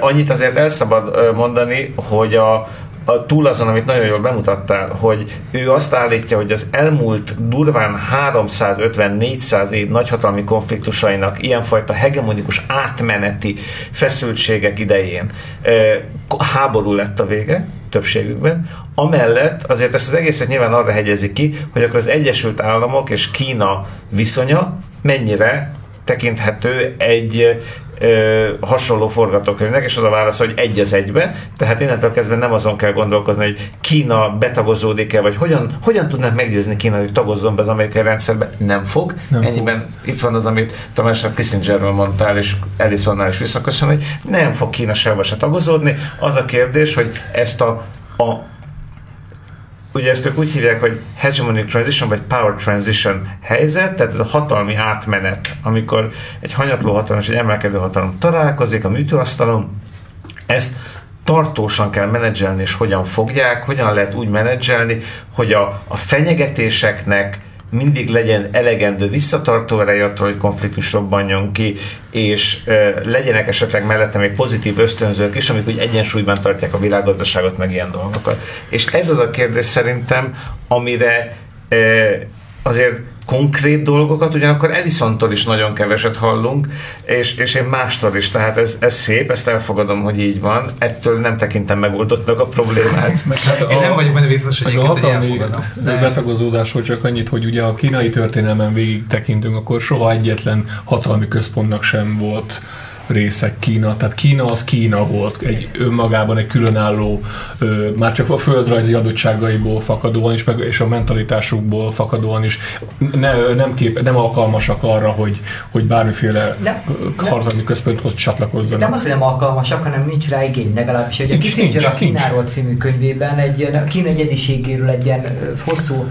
Annyit azért el szabad mondani, hogy a, a, túl azon, amit nagyon jól bemutattál, hogy ő azt állítja, hogy az elmúlt durván 350-400 év nagyhatalmi konfliktusainak ilyenfajta hegemonikus átmeneti feszültségek idején háború lett a vége, többségükben. Amellett azért ezt az egészet nyilván arra hegyezik ki, hogy akkor az Egyesült Államok és Kína viszonya mennyire tekinthető egy ö, hasonló forgatókönyvnek, és az a válasz, hogy egy az egybe, tehát innentől kezdve nem azon kell gondolkozni, hogy Kína betagozódik-e, vagy hogyan, hogyan tudnak meggyőzni Kína, hogy tagozzon be az amerikai rendszerbe, nem fog. Nem Ennyiben fog. itt van az, amit Tamás Kissingerről mondtál, és Ellisonnál is visszaköszön, hogy nem fog Kína sehova se tagozódni. Az a kérdés, hogy ezt a, a ugye ezt ők úgy hívják, hogy hegemonic transition, vagy power transition helyzet, tehát ez a hatalmi átmenet, amikor egy hanyatló hatalom és egy emelkedő hatalom találkozik a műtőasztalon, ezt tartósan kell menedzselni, és hogyan fogják, hogyan lehet úgy menedzselni, hogy a, a fenyegetéseknek mindig legyen elegendő visszatartó ereje attól, hogy konfliktus robbanjon ki, és e, legyenek esetleg mellette még pozitív ösztönzők is, amik úgy egyensúlyban tartják a világgazdaságot, meg ilyen dolgokat. És ez az a kérdés szerintem, amire e, azért konkrét dolgokat, ugyanakkor Edisontól is nagyon keveset hallunk, és, és én mástól is, tehát ez, ez szép, ezt elfogadom, hogy így van, ettől nem tekintem megoldottnak a problémát. [LAUGHS] hát én a, nem vagyok benne biztos, hogy a hatalmi betagozódásról csak annyit, hogy ugye a kínai történelmen végig tekintünk, akkor soha egyetlen hatalmi központnak sem volt része Kína. Tehát Kína az Kína volt, egy önmagában egy különálló, már csak a földrajzi adottságaiból fakadóan is, meg, és a mentalitásukból fakadóan is ne, nem, kép, nem alkalmasak arra, hogy, hogy bármiféle hatalmi központhoz csatlakozzanak. Nem az, hogy nem alkalmasak, hanem nincs rá igény legalábbis. Ugye Kissinger a Kínáról című könyvében egy ilyen, a Kína egyediségéről egy ilyen hosszú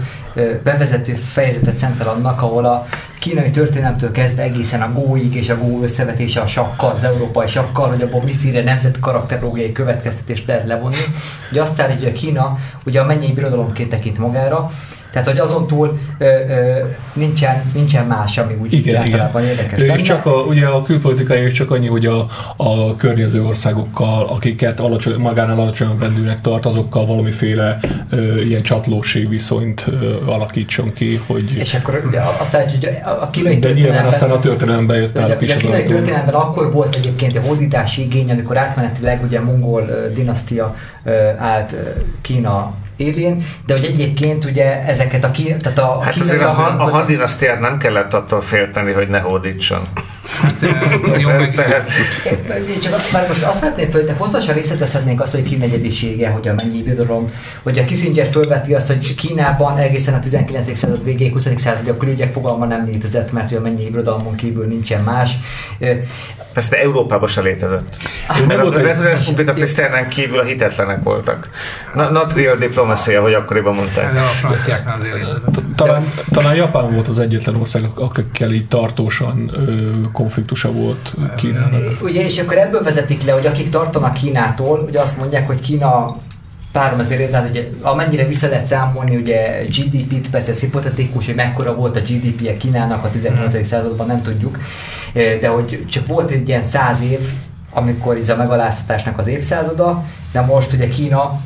bevezető fejezetet szentel annak, ahol a kínai történelemtől kezdve egészen a góig és a gó összevetése a sakkal, az európai sakkal, hogy abból miféle nemzet karakterológiai következtetést lehet levonni. Ugye azt állítja, hogy a Kína ugye a mennyei birodalomként tekint magára, tehát, hogy azon túl ö, ö, nincsen, nincsen más, ami úgy igen, igen. érdekes És csak a, ugye a külpolitikai csak annyi, hogy a, a környező országokkal, akiket alacsony, magánál alacsonyabb rendűnek tart, azokkal valamiféle ö, ilyen csatlóség viszonyt ö, alakítson ki, hogy... És akkor ugye azt látjuk, hogy a kínai De nyilván aztán a történelemben jött el a kis A kínai történelemben akkor volt egyébként egy hódítási igény, amikor átmenetileg ugye a mongol dinasztia állt Kína élén, de hogy egyébként ugye ezeket a ki, tehát a, hát azért a, a, a hadinasztiát nem kellett attól félteni, hogy ne hódítson. Hát, jó, meg... Tehát... Csak már most azt szeretném föl, te hosszasan részletezhetnénk azt, hogy kínegyedisége, hogy a mennyi birodalom, hogy a Kissinger fölveti azt, hogy Kínában egészen a 19. század végéig, 20. század a külügyek fogalma nem létezett, mert hogy a mennyi birodalmon kívül nincsen más. Persze, de Európában se létezett. Ah, mert a Republika Tisztelnán kívül a hitetlenek voltak. Not real diplomacy, hogy akkoriban mondták. De a franciáknál azért talán, talán Japán volt az egyetlen ország, akikkel így tartósan konfliktusa volt Kínának. Ugye, és akkor ebből vezetik le, hogy akik tartanak Kínától, ugye azt mondják, hogy Kína párom azért, tehát ugye, amennyire vissza lehet számolni, ugye GDP-t, persze ez hipotetikus, hogy mekkora volt a GDP-je Kínának a 19. Hmm. században, nem tudjuk, de hogy csak volt egy ilyen száz év, amikor ez a megaláztatásnak az évszázada, de most ugye Kína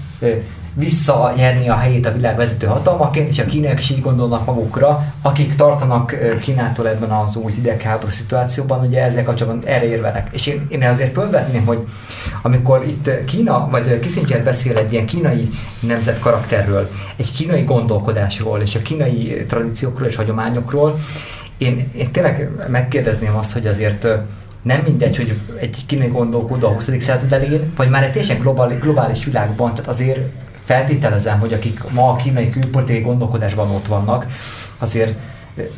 visszanyerni a helyét a világ vezető hatalmaként, és a kínaiak is így gondolnak magukra, akik tartanak Kínától ebben az új hidegháború szituációban, ugye ezzel kapcsolatban erre érvelek. És én, én azért fölvetném, hogy amikor itt Kína, vagy Kissinger beszél egy ilyen kínai nemzet karakterről, egy kínai gondolkodásról, és a kínai tradíciókról és hagyományokról, én, én tényleg megkérdezném azt, hogy azért nem mindegy, hogy egy kínai gondolkodó a 20. század elején, vagy már egy teljesen globális, globális világban, tehát azért feltételezem, hogy akik ma a kínai külpolitikai gondolkodásban ott vannak, azért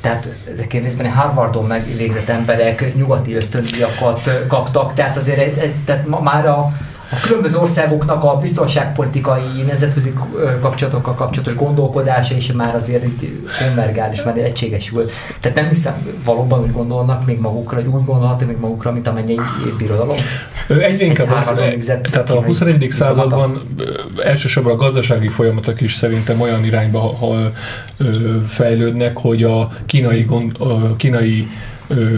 tehát ezek részben Harvardon megvégzett emberek nyugati ösztöndíjakat kaptak, tehát azért tehát már a, a különböző országoknak a biztonságpolitikai, nemzetközi kapcsolatokkal kapcsolatos gondolkodása is már azért így konvergál, és már egységesül. Tehát nem hiszem valóban úgy gondolnak még magukra, hogy úgy gondolhatnak még magukra, mint amennyi birodalom. Egyre inkább az, tehát a 21. században elsősorban a gazdasági folyamatok is szerintem olyan irányba ha, ha, fejlődnek, hogy a kínai, gond, a kínai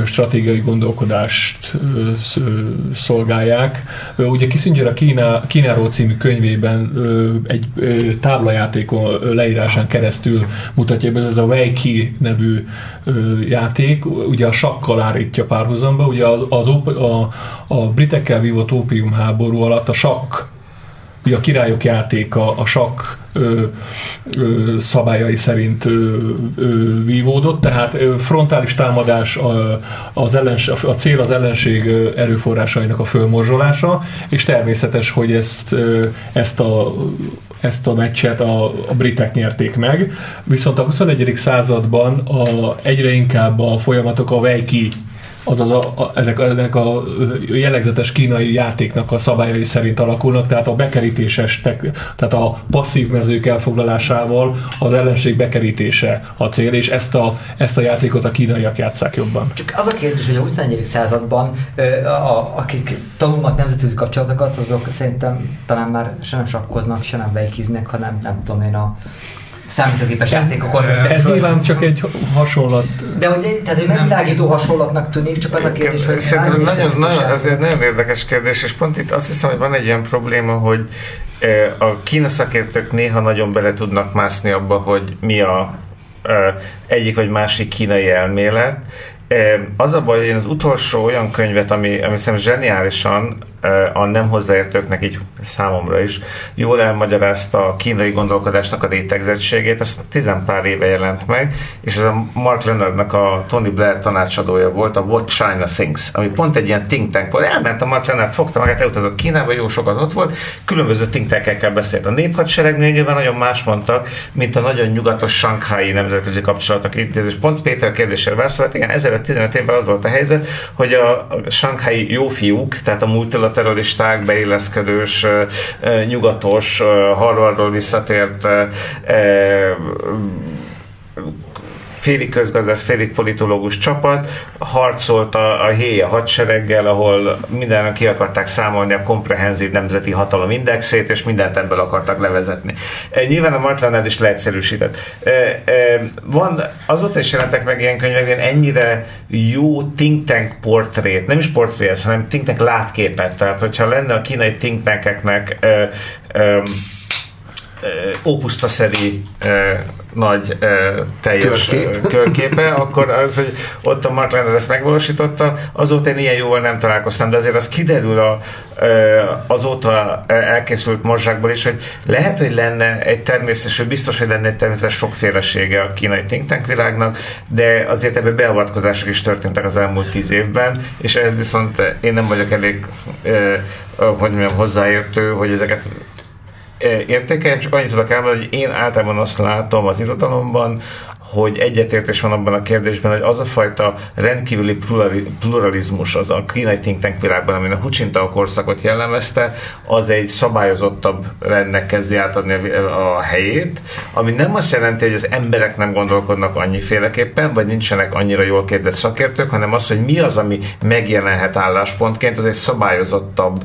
stratégiai gondolkodást szolgálják. Ugye Kissinger a Kína, Kínáról című könyvében egy táblajátékon leírásán keresztül mutatja be, ez a Weiqi nevű játék, ugye a sakkal állítja párhuzamba, ugye az, az, a, a britekkel vívott ópiumháború alatt a sakk ugye a királyok játéka, a sakk ö, ö, szabályai szerint ö, ö, vívódott, tehát ö, frontális támadás a, az ellens, a cél az ellenség erőforrásainak a fölmorzsolása, és természetes, hogy ezt, ö, ezt a ezt a meccset a, a britek nyerték meg, viszont a 21. században a, egyre inkább a folyamatok a Weiqi azaz a, a, ezek, ennek a jellegzetes kínai játéknak a szabályai szerint alakulnak, tehát a bekerítéses, tehát a passzív mezők elfoglalásával az ellenség bekerítése a cél, és ezt a, ezt a játékot a kínaiak játszák jobban. Csak az a kérdés, hogy a 21. században a, akik tanulnak nemzetközi kapcsolatokat, azok szerintem talán már se nem sakkoznak, se nem vejkiznek, hanem nem tudom én a számítógépes játékokon. Ez nyilván csak egy hasonlat. De hogy, tehát, hogy megvilágító hasonlatnak tűnik, csak az a kérdés, hogy... Szerintem nagyon, nagyon, ez egy nagyon érdekes kérdés, és pont itt azt hiszem, hogy van egy ilyen probléma, hogy eh, a kína szakértők néha nagyon bele tudnak mászni abba, hogy mi a eh, egyik vagy másik kínai elmélet. Eh, az a baj, hogy én az utolsó olyan könyvet, ami, ami szerintem zseniálisan a nem hozzáértőknek, így számomra is, jól elmagyarázta a kínai gondolkodásnak a rétegzettségét, ez tizenpár éve jelent meg, és ez a Mark Leonardnak a Tony Blair tanácsadója volt, a What China Thinks, ami pont egy ilyen think tank volt. Elment a Mark Leonard, fogta magát, elutazott Kínába, jó sokat ott volt, különböző think tankekkel beszélt. A néphadseregnél nyilván nagyon más mondtak, mint a nagyon nyugatos Shanghai nemzetközi kapcsolatok intézés. Pont Péter kérdésére válaszolt, igen, 15 évvel az volt a helyzet, hogy a Shanghai jó fiúk, tehát a multilateralisták, beilleszkedős, nyugatos, Harvardról visszatért félig közgazdász, félig politológus csapat harcolt a, a héja hadsereggel, ahol minden ki akarták számolni a komprehenzív nemzeti hatalom indexét, és mindent ebből akartak levezetni. E, nyilván a Martlaned is leegyszerűsített. E, e, van, azóta is jelentek meg ilyen könyvek, ilyen ennyire jó think tank portrét, nem is portrét, hanem think tank látképet. Tehát, hogyha lenne a kínai think tankeknek opusztaszeri nagy teljes Körkép. körképe, akkor az, hogy ott a Mark Leonard ezt megvalósította, azóta én ilyen jóval nem találkoztam, de azért az kiderül a, azóta elkészült morzsákból is, hogy lehet, hogy lenne egy természetes, hogy biztos, hogy lenne egy természetes sokfélesége a kínai think tank világnak, de azért ebben beavatkozások is történtek az elmúlt tíz évben, és ez viszont én nem vagyok elég hogy mondjam, hozzáértő, hogy ezeket értékeljem, csak annyit tudok elmondani, hogy én általában azt látom az irodalomban, hogy egyetértés van abban a kérdésben, hogy az a fajta rendkívüli pluralizmus az a kínai think tank világban, ami a Hucsinta korszakot jellemezte, az egy szabályozottabb rendnek kezdi átadni a helyét, ami nem azt jelenti, hogy az emberek nem gondolkodnak annyiféleképpen, vagy nincsenek annyira jól képzett szakértők, hanem az, hogy mi az, ami megjelenhet álláspontként, az egy szabályozottabb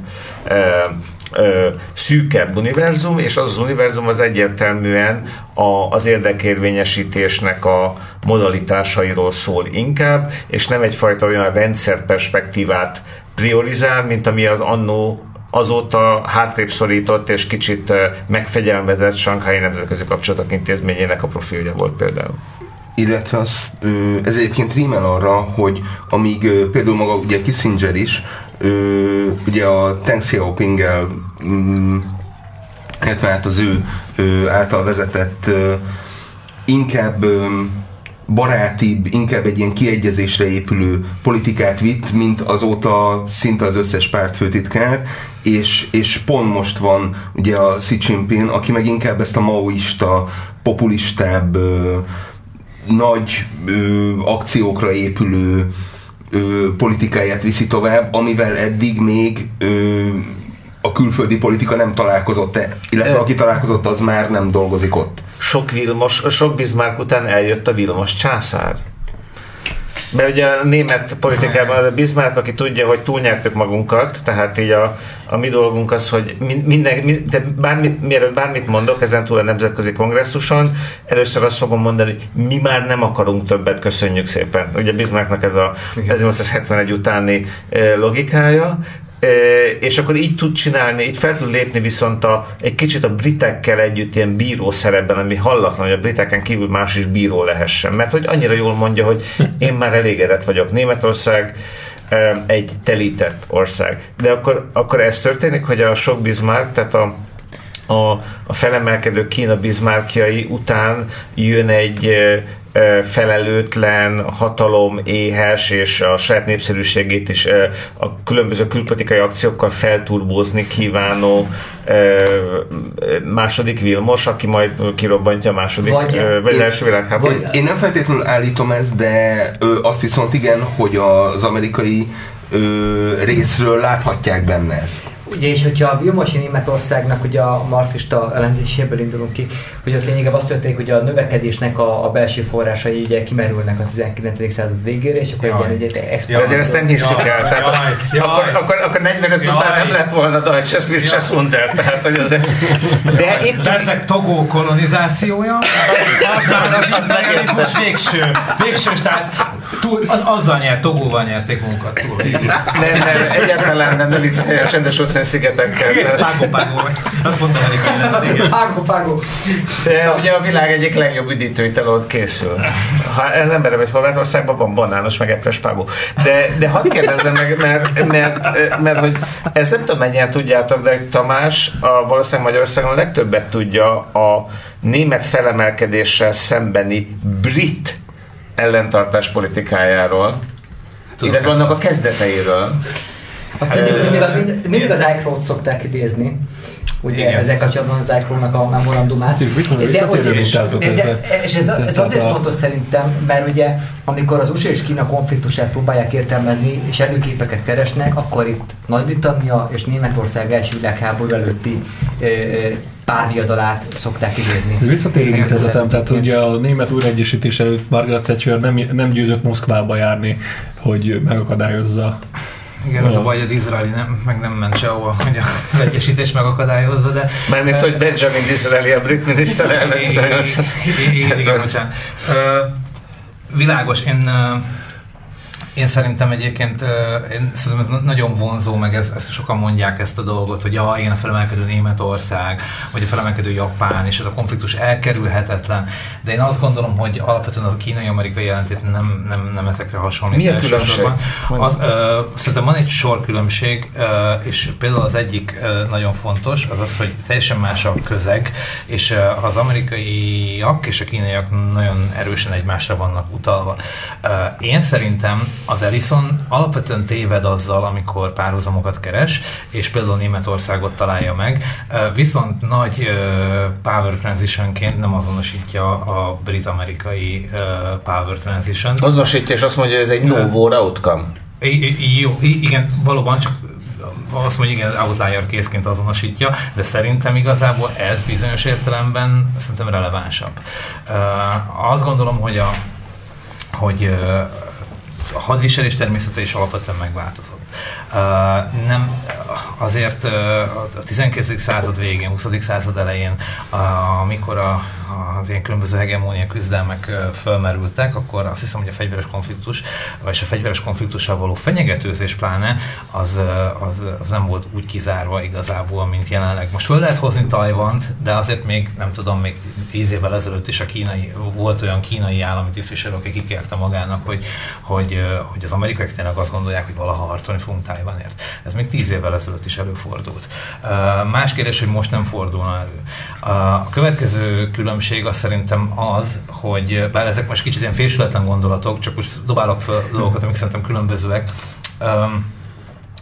ö, szűkebb univerzum, és az az univerzum az egyértelműen a, az érdekérvényesítésnek a modalitásairól szól inkább, és nem egyfajta olyan rendszerperspektívát priorizál, mint ami az annó azóta hátrébb szorított és kicsit megfegyelmezett Sankhái Nemzetközi Kapcsolatok Intézményének a profilja volt például illetve az, ez egyébként rímel arra, hogy amíg például maga ugye Kissinger is ugye a Deng Xiaoping-el mm, illetve hát az ő, által vezetett inkább barátibb, inkább egy ilyen kiegyezésre épülő politikát vitt, mint azóta szinte az összes pártfőtitkár, és, és pont most van ugye a Xi Jinping, aki meg inkább ezt a maoista, populistább, nagy ö, akciókra épülő ö, politikáját viszi tovább, amivel eddig még ö, a külföldi politika nem találkozott, illetve aki találkozott, az már nem dolgozik ott. Sok, Vilmos, sok Bismarck után eljött a Vilmos császár. Mert ugye a német politikában a Bismarck, aki tudja, hogy túlnyertük magunkat, tehát így a, a mi dolgunk az, hogy minden, de bármit, mielőtt bármit mondok ezen túl a nemzetközi kongresszuson, először azt fogom mondani, hogy mi már nem akarunk többet, köszönjük szépen. Ugye Bismarcknak ez a 1871 utáni logikája, és akkor így tud csinálni, így fel tud lépni viszont a, egy kicsit a britekkel együtt ilyen bíró szerepben, ami hallatlan, hogy a briteken kívül más is bíró lehessen, mert hogy annyira jól mondja, hogy én már elégedett vagyok. Németország egy telített ország. De akkor, akkor ez történik, hogy a sok Bismarck, tehát a, a, a felemelkedő Kína bizmárkjai után jön egy felelőtlen, hatalom éhes és a saját népszerűségét is a különböző külpolitikai akciókkal felturbózni kívánó második Vilmos, aki majd kirobbantja a második, vagy, vagy én, első világháborút. Én nem feltétlenül állítom ezt, de azt viszont igen, hogy az amerikai részről láthatják benne ezt. Ugye, és hogyha a Vilmosi Németországnak ugye a marxista ellenzéséből indulunk ki, hogy ott lényegében azt történik, hogy a növekedésnek a, a belső forrásai ugye kimerülnek a 19. század végére, és akkor jaj. egy ilyen De azért ezt nem hiszük el. Tehát jaj, jaj, akkor, akkor, akkor 45 jaj. után nem lett volna Deutsche Swiss se Sunder. Tehát, hogy az, de itt de ezek Togó kolonizációja, az már az, az imperializmus végső, végső, tehát túl, az, azzal nyert, Togóval nyerték munkat túl. Nem, nem, egyáltalán nem, nem, nem, nem, nem, nem, Falkland-szigetekkel. Págó, págó, azt mondom, hogy Págó, págó. De ugye a világ egyik legjobb üdítőitel ott készül. Ha az ember vagy Horvátországban van banános, meg epres págó. De, de hadd kérdezzem meg, mert, mert, mert, mert, hogy ezt nem tudom mennyien tudjátok, de Tamás a valószínűleg Magyarországon a legtöbbet tudja a német felemelkedéssel szembeni brit ellentartás politikájáról, Tudom, illetve persze annak a kezdeteiről. Mindig, mindig, mindig az Eichrót szokták idézni. Ugye Igen. ezek kapcsolatban az Eichrónak a. Ez mit mondom, De hogy- mintázat de-. És ez, ez azért a- fontos szerintem, mert ugye amikor az USA és Kína konfliktusát próbálják értelmezni, és előképeket keresnek, akkor itt Nagy-Britannia és Németország első világháború előtti ö, párviadalát szokták idézni. Ez visszatérő Igen, mintázatem, tehát ugye a német újraegyesítés előtt Margaret Thatcher nem, nem győzött Moszkvába járni, hogy megakadályozza. Igen, az a baj, hogy az izraeli nem, meg nem ment sehova, hogy a [LAUGHS] egyesítés megakadályozza, de... Mármint, hogy Benjamin Disraeli, a brit miniszterelnök. Igen, igen, igen, bocsánat. Világos, én, én szerintem egyébként, én szerintem ez nagyon vonzó, meg ez, ezt sokan mondják ezt a dolgot, hogy ja, igen, a felemelkedő Németország, vagy a felemelkedő Japán, és ez a konfliktus elkerülhetetlen, de én azt gondolom, hogy alapvetően az a kínai-amerikai jelentét nem, nem, nem ezekre hasonlít. Mi a különbség? Az, ö, szerintem van egy sor különbség, ö, és például az egyik ö, nagyon fontos, az az, hogy teljesen más a közeg, és ö, az amerikaiak és a kínaiak nagyon erősen egymásra vannak utalva. Ö, Én szerintem az Ellison alapvetően téved azzal, amikor párhuzamokat keres, és például Németországot találja meg, viszont nagy power transitionként nem azonosítja a brit-amerikai power transition. Azonosítja, és azt mondja, hogy ez egy no war outcome. I- Jó, igen, valóban csak azt mondja, igen, outlier készként azonosítja, de szerintem igazából ez bizonyos értelemben szerintem relevánsabb. Azt gondolom, hogy a, hogy a hadviselés természete is alapvetően megváltozott. Nem, azért a 19. század végén, 20. század elején, amikor a, az ilyen különböző hegemónia küzdelmek fölmerültek, akkor azt hiszem, hogy a fegyveres konfliktus, vagy a fegyveres konfliktussal való fenyegetőzés pláne, az, az, az nem volt úgy kizárva igazából, mint jelenleg. Most föl lehet hozni Tajvant, de azért még, nem tudom, még tíz évvel ezelőtt is a kínai, volt olyan kínai állami tisztviselő, aki kikérte magának, hogy, hogy, hogy az amerikaiak tényleg azt gondolják, hogy valaha harcolni fogunk Tajvanért. Ez még tíz évvel ezelőtt is előfordult. Más kérdés, hogy most nem fordulna elő. A következő különbség az szerintem az, hogy bár ezek most kicsit ilyen fésületlen gondolatok, csak most dobálok fel dolgokat, amik szerintem különbözőek,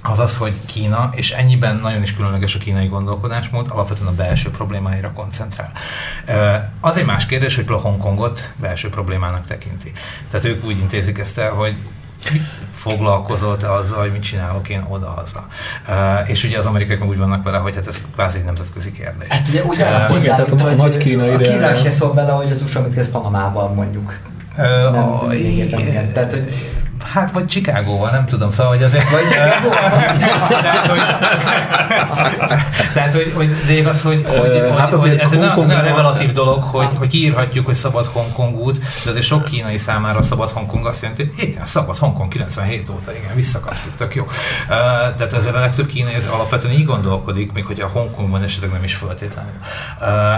az az, hogy Kína, és ennyiben nagyon is különleges a kínai gondolkodásmód, alapvetően a belső problémáira koncentrál. Az egy más kérdés, hogy Hongkongot belső problémának tekinti. Tehát ők úgy intézik ezt el, hogy foglalkozol te azzal, hogy mit csinálok én oda-haza. Ö, És ugye az amerikaiak meg úgy vannak vele, hogy hát ez kvázi egy nemzetközi kérdés. Hát ugye Ö, hozzá, igen, tehát a hogy nagy Kína a ide- Kína se szól bele, hogy az USA mit kezd Panamával mondjuk. Ö, Nem, a- értem, igen. Tehát, hogy Hát, vagy Chicagóval, nem tudom, szóval, hogy azért... Vagy, [LAUGHS] tehát, hogy, tehát, hogy, hogy de az, hogy, hogy, hát hogy ez egy nagyon, nagyon relatív dolog, hogy, hogy kiírhatjuk, hogy szabad Hongkongut, de azért sok kínai számára szabad Hongkong azt jelenti, hogy igen, szabad Hongkong 97 óta, igen, visszakaptuk, tök jó. Tehát ezzel a legtöbb kínai ez alapvetően így gondolkodik, még hogy a Hongkongban esetleg nem is feltétlenül.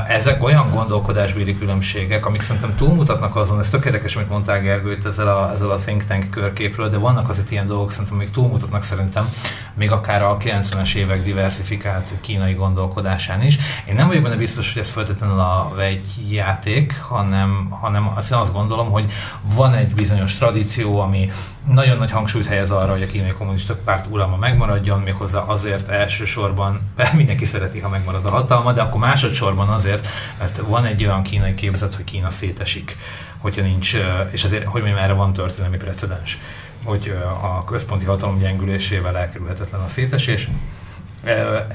Ezek olyan gondolkodásbéli különbségek, amik szerintem túlmutatnak azon, ez tök érdekes, amit mondtál Gergőt ezzel a, ezzel a think tank körképről, de vannak azért ilyen dolgok, szerintem még túlmutatnak szerintem, még akár a 90-es évek diversifikált kínai gondolkodásán is. Én nem vagyok benne biztos, hogy ez feltétlenül a vegyjáték, hanem, hanem azt, azt gondolom, hogy van egy bizonyos tradíció, ami nagyon nagy hangsúlyt helyez arra, hogy a kínai kommunista párt uralma megmaradjon, méghozzá azért elsősorban, mindenki szereti, ha megmarad a hatalma, de akkor másodszorban azért, mert van egy olyan kínai képzet, hogy Kína szétesik, hogyha nincs, és azért, hogy mondjam, erre van történelmi precedens, hogy a központi hatalom gyengülésével elkerülhetetlen a szétesés.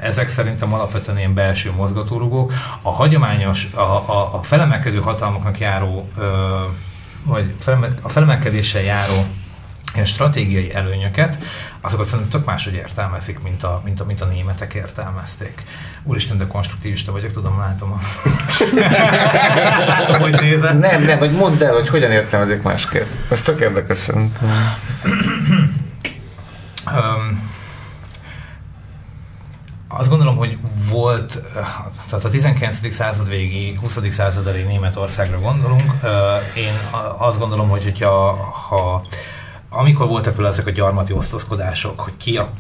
Ezek szerintem alapvetően ilyen belső mozgatórugók. A hagyományos, a, a, a felemelkedő hatalmaknak járó, vagy a felemelkedéssel járó ilyen stratégiai előnyöket, azokat szerintem tök máshogy értelmezik, mint a, mint a, mint a németek értelmezték. Úristen, de konstruktivista vagyok, tudom, látom. A... látom, hogy nézed. Nem, nem, hogy mondd el, hogy hogyan értelmezik másképp. Ez tök érdekes szerintem. Um, volt, tehát a 19. század végi, 20. század elé Németországra gondolunk. Én azt gondolom, hogy hogyha, ha, amikor voltak például ezek a gyarmati osztozkodások, hogy ki a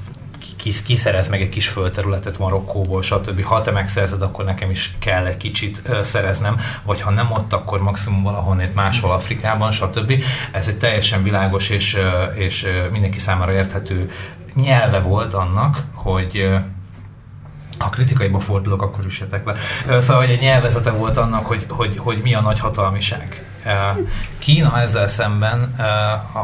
ki, ki szerez meg egy kis földterületet Marokkóból, stb. Ha te megszerzed, akkor nekem is kell egy kicsit ö, szereznem, vagy ha nem ott, akkor maximum valahonnét máshol Afrikában, stb. Ez egy teljesen világos és, és mindenki számára érthető nyelve volt annak, hogy ha kritikaiba fordulok, akkor üssetek le. Szóval, egy nyelvezete volt annak, hogy, hogy, hogy mi a nagy hatalmiság. Kína ezzel szemben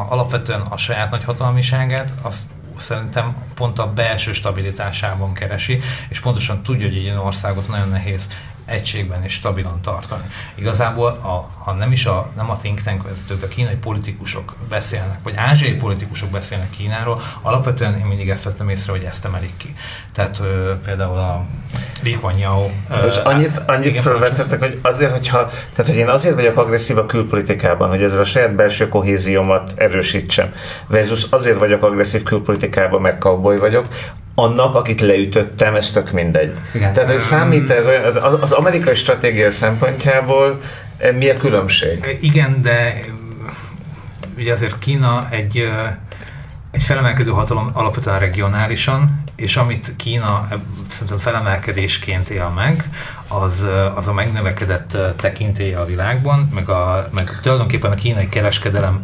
alapvetően a saját nagy hatalmiságát azt szerintem pont a belső stabilitásában keresi, és pontosan tudja, hogy egy ilyen országot nagyon nehéz egységben és stabilan tartani. Igazából, a, ha nem is a, nem a think tank vezetők, de kínai politikusok beszélnek, vagy ázsiai politikusok beszélnek Kínáról, alapvetően én mindig ezt vettem észre, hogy ezt emelik ki. Tehát ö, például a Li Kuan és annyit, annyit felvethetek, hogy azért, hogyha, tehát hogy én azért vagyok agresszív a külpolitikában, hogy ezzel a saját belső kohéziómat erősítsem, versus azért vagyok agresszív külpolitikában, mert cowboy vagyok, annak, akit leütöttem, ez tök mindegy. Igen. Tehát, hogy számít ez olyan, az amerikai stratégia szempontjából eh, mi a különbség? Igen, de ugye azért Kína egy, egy felemelkedő hatalom alapvetően regionálisan, és amit Kína szerintem felemelkedésként él meg, az, az a megnövekedett tekintélye a világban, meg, a, meg tulajdonképpen a kínai kereskedelem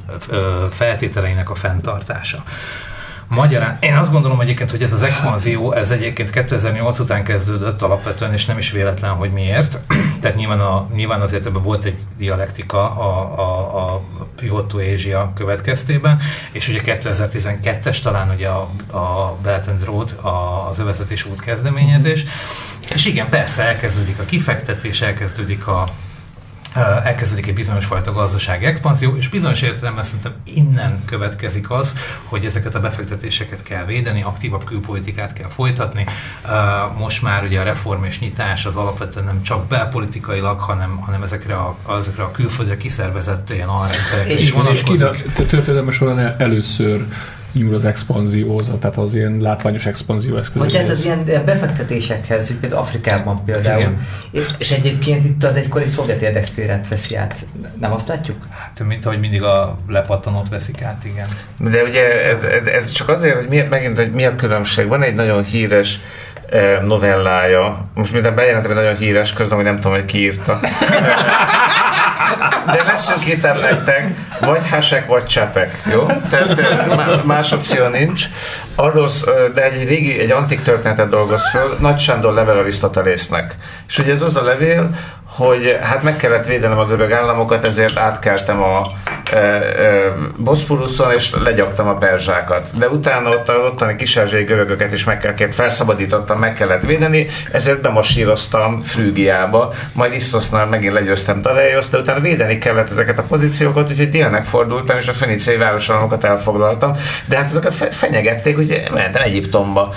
feltételeinek a fenntartása. Magyarán, én azt gondolom egyébként, hogy ez az expanzió, ez egyébként 2008 után kezdődött alapvetően, és nem is véletlen, hogy miért. [CLEARS THROAT] Tehát nyilván, a, nyilván azért ebben volt egy dialektika a, a, a Pivot to Asia következtében, és ugye 2012-es talán ugye a, a Belt and Road, a, az övezetés út kezdeményezés, és igen, persze elkezdődik a kifektetés, elkezdődik a, elkezdődik egy bizonyos fajta gazdasági expanzió, és bizonyos értelemben szerintem innen következik az, hogy ezeket a befektetéseket kell védeni, aktívabb külpolitikát kell folytatni. Most már ugye a reform és nyitás az alapvetően nem csak belpolitikailag, hanem, hanem ezekre a, ezekre a külföldre kiszervezett ilyen alrendszerekre is vonatkozik. És történelme során először nyúl az expanzióhoz, tehát az ilyen látványos expanzió eszközökhez. Vagy hát az ilyen befektetésekhez, hogy például Afrikában például. Igen. És egyébként itt az egykori szovjet érdekszférát veszi át. Nem azt látjuk? Hát, mint ahogy mindig a lepattanót veszik át, igen. De ugye ez, ez csak azért, hogy miért megint, hogy mi a különbség. Van egy nagyon híres eh, novellája, most minden bejelentem, hogy nagyon híres, közben, hogy nem tudom, hogy ki írta. [LAUGHS] De leszűkítem nektek, vagy hesek, vagy csepek, jó? Tehát más opció nincs. Arról, de egy régi, egy antik történetet dolgoz föl, Nagy Sándor level Arisztotelésznek. És ugye ez az a levél, hogy hát meg kellett védenem a görög államokat, ezért átkeltem a e, e, Boszporuszon, és legyaktam a perzsákat. De utána ott a ottani kisázsiai görögöket is meg kellett, felszabadítottam, meg kellett védeni, ezért bemasíroztam Frügiába, majd Isztosznál megint legyőztem Taleios, de utána védeni kellett ezeket a pozíciókat, úgyhogy délnek fordultam, és a fenicei városalamokat elfoglaltam, de hát fe- fenyegették, hogy mentem Egyiptomba.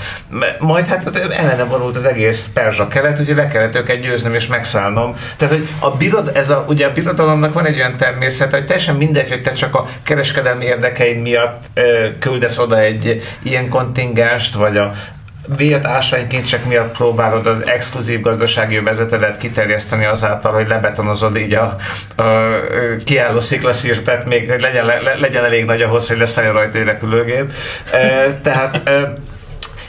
Majd hát ellenem vonult az egész perzsa kelet, ugye le kellett őket győznöm és megszállnom, tehát, hogy a birod, ez a, ugye a birodalomnak van egy olyan természet, hogy teljesen mindegy, hogy te csak a kereskedelmi érdekeid miatt ö, küldesz oda egy ilyen kontingenst, vagy a vélt ásványkincsek miatt próbálod az exkluzív gazdasági övezetedet kiterjeszteni azáltal, hogy lebetonozod így a, a, a kiálló sziklaszírtet, még legyen, le, legyen elég nagy ahhoz, hogy leszálljon rajta egy repülőgép. E, tehát e,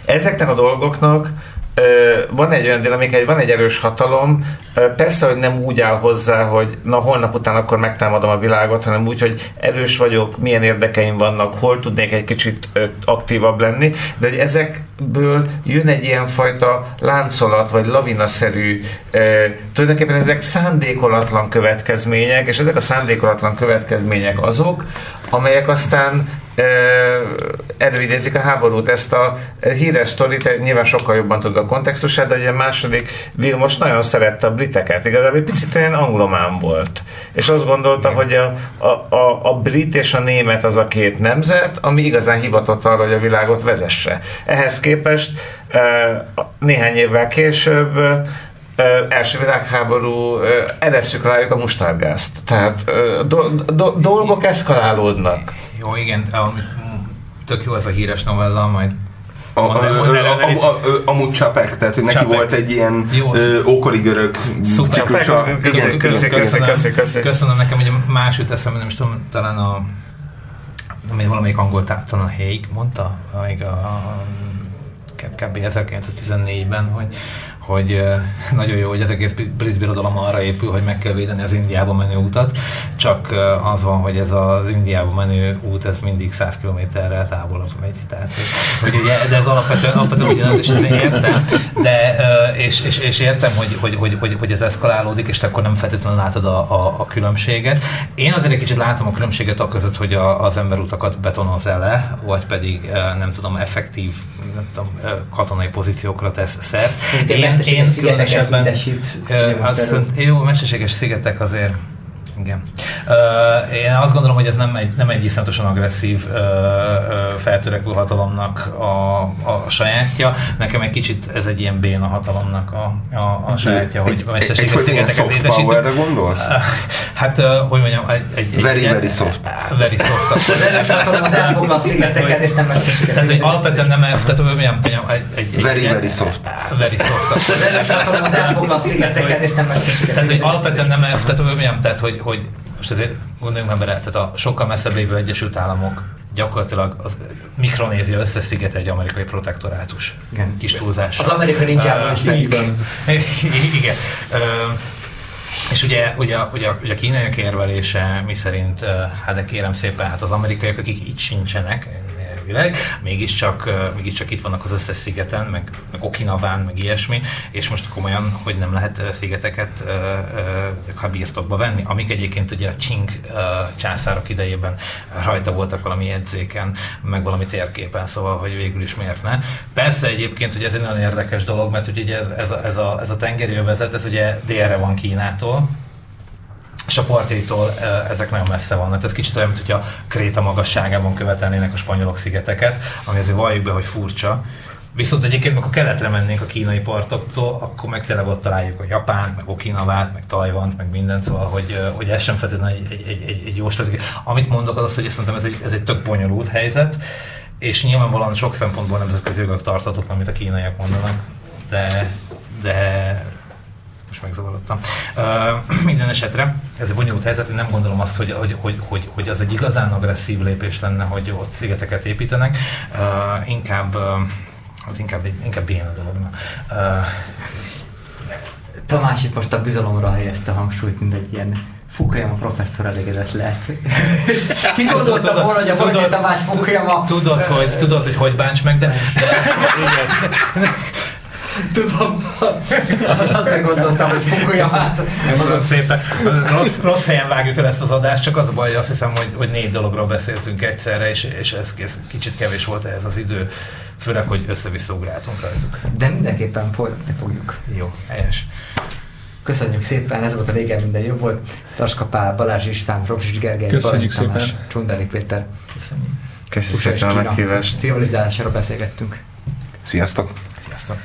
ezeknek a dolgoknak van egy olyan dinamika, van egy erős hatalom, persze, hogy nem úgy áll hozzá, hogy na holnap után akkor megtámadom a világot, hanem úgy, hogy erős vagyok, milyen érdekeim vannak, hol tudnék egy kicsit aktívabb lenni, de hogy ezekből jön egy ilyen fajta láncolat, vagy lavinaszerű, tulajdonképpen ezek szándékolatlan következmények, és ezek a szándékolatlan következmények azok, amelyek aztán előidézik a háborút. Ezt a híres sztorit nyilván sokkal jobban tudod a kontextusát, de ugye a második Vilmos nagyon szerette a briteket. Igazából egy picit olyan anglomán volt. És azt gondolta, hogy a, a, a, a brit és a német az a két nemzet, ami igazán hivatott arra, hogy a világot vezesse. Ehhez képest néhány évvel később első világháború, eresszük rájuk a mustárgázt. Tehát do, do, dolgok eszkalálódnak. Jó, igen, tök jó ez a híres novella, majd A, a, a, a, a, a, amúgy Csapek, tehát hogy neki Csapek. volt egy ilyen ókori görög ciklusa. Köszönöm nekem, hogy más jut eszembe, nem is tudom, talán a ami valamelyik angol talán a Haig mondta, még a, a kb. 1914-ben, hogy, hogy [LAUGHS] nagyon jó, hogy az egész brit birodalom arra épül, hogy meg kell védeni az Indiába menő utat, csak az van, hogy ez az Indiába menő út, ez mindig 100 kilométerrel távolabb megy. Tehát, hogy, hogy ugye, de ez alapvetően, alapvetően ugyanaz, és én értem, de, és, és, és értem, hogy, hogy, hogy, hogy, hogy ez eszkalálódik, és te akkor nem feltétlenül látod a, a, a különbséget. Én azért egy kicsit látom a különbséget a között, hogy a, az emberutakat betonoz ele, vagy pedig nem tudom, effektív nem tudom, katonai pozíciókra tesz szert. Mint mindesít. Ö, azt, jó, mesterséges szigetek azért igen. Uh, én azt gondolom, hogy ez nem egy, nem egy iszonyatosan agresszív uh, uh, feltörekvő hatalomnak a, a sajátja. Nekem egy kicsit ez egy ilyen béna hatalomnak a, a, a sajátja, hogy mesterséges szigeteket powerre gondolsz? Hát, hogy mondjam, egy, egy, egy Very, ilyen- very soft. Very soft. [LAUGHS] Az erős hatalom az elfoglalt szigeteket, és nem mesterséges Tehát, hogy alapvetően nem, tehát, hogy mondjam, egy, egy, egy Very, ilyen- very soft. Very soft. Az erős hatalom az elfoglalt szigeteket, és nem mesterséges Tehát, hogy alapvetően nem, tehát, hogy mondjam, tehát, hogy, hogy most azért gondoljunk már bele, tehát a sokkal messzebb lévő Egyesült Államok gyakorlatilag az Mikronézia összeszigete egy amerikai protektorátus. Igen. Kis túlzás. Az Amerikai ninjában is Igen. [LAUGHS] És ugye, ugye, ugye, ugye a kínaiak érvelése, mi szerint, hát de kérem szépen, hát az amerikaiak, akik itt sincsenek, elvileg, mégiscsak, mégiscsak itt vannak az összes szigeten, meg, meg Okinaván, meg ilyesmi, és most komolyan, hogy nem lehet szigeteket ha birtokba venni, amik egyébként ugye a ö, császárok idejében rajta voltak valami jegyzéken, meg valami térképen, szóval, hogy végül is miért ne. Persze egyébként, hogy ez egy nagyon érdekes dolog, mert ugye ez, ez, a, ez, a, ez a tengeri övezet, ez ugye délre van Kínától, és a partjaitól ezek nagyon messze vannak. Ez kicsit olyan, mint hogy a Kréta magasságában követelnének a spanyolok szigeteket, ami azért valljuk be, hogy furcsa. Viszont egyébként, amikor keletre mennénk a kínai partoktól, akkor meg tényleg ott találjuk a Japánt, meg Okinawát, meg Tajvant, meg mindent, szóval, hogy, hogy ez sem feltétlenül egy, egy, egy, egy, egy jó stratégia. Amit mondok az az, hogy szerintem ez egy, ez egy tök bonyolult helyzet, és nyilvánvalóan sok szempontból nemzetközi jogok tartatatlan, amit a kínaiak mondanak, de, de most megzavarodtam. Uh, [CLEARS THROAT] minden esetre ez egy bonyolult helyzet, én nem gondolom azt, hogy, hogy, hogy, hogy, hogy az egy igazán agresszív lépés lenne, hogy ott szigeteket építenek. Uh, inkább, uh, az inkább, inkább béna dologna. Uh, Tamás itt most a bizalomra helyezte a hangsúlyt, mint egy ilyen Fukuyama professzor elégedett lehet. [LAUGHS] És ki gondolta volna, hogy a Bologna Tamás Fukuyama... tudod, hogy, tudod, hogy hogy bánts meg, de, [LAUGHS] de Tudom, [LAUGHS] azt gondoltam, hogy Fukuyamát... Köszönöm szépen. Rossz, rossz helyen vágjuk el ezt az adást, csak az a baj, hogy azt hiszem, hogy, hogy négy dologról beszéltünk egyszerre, és, és ez, ez kicsit kevés volt ehhez az idő, főleg, hogy össze-vissza ugráltunk rajtuk. De mindenképpen folytatni fogjuk. Jó, helyes. Köszönjük szépen, ez volt a régen minden jobb volt. Laska Pál, Balázs István, Robzsics Gergely, Köszönjük Balázs Tamás, szépen. Csundeli Péter. Köszönjük. És szépen a meghívást. Rivalizálásról beszélgettünk. Sziasztok! Sziasztok.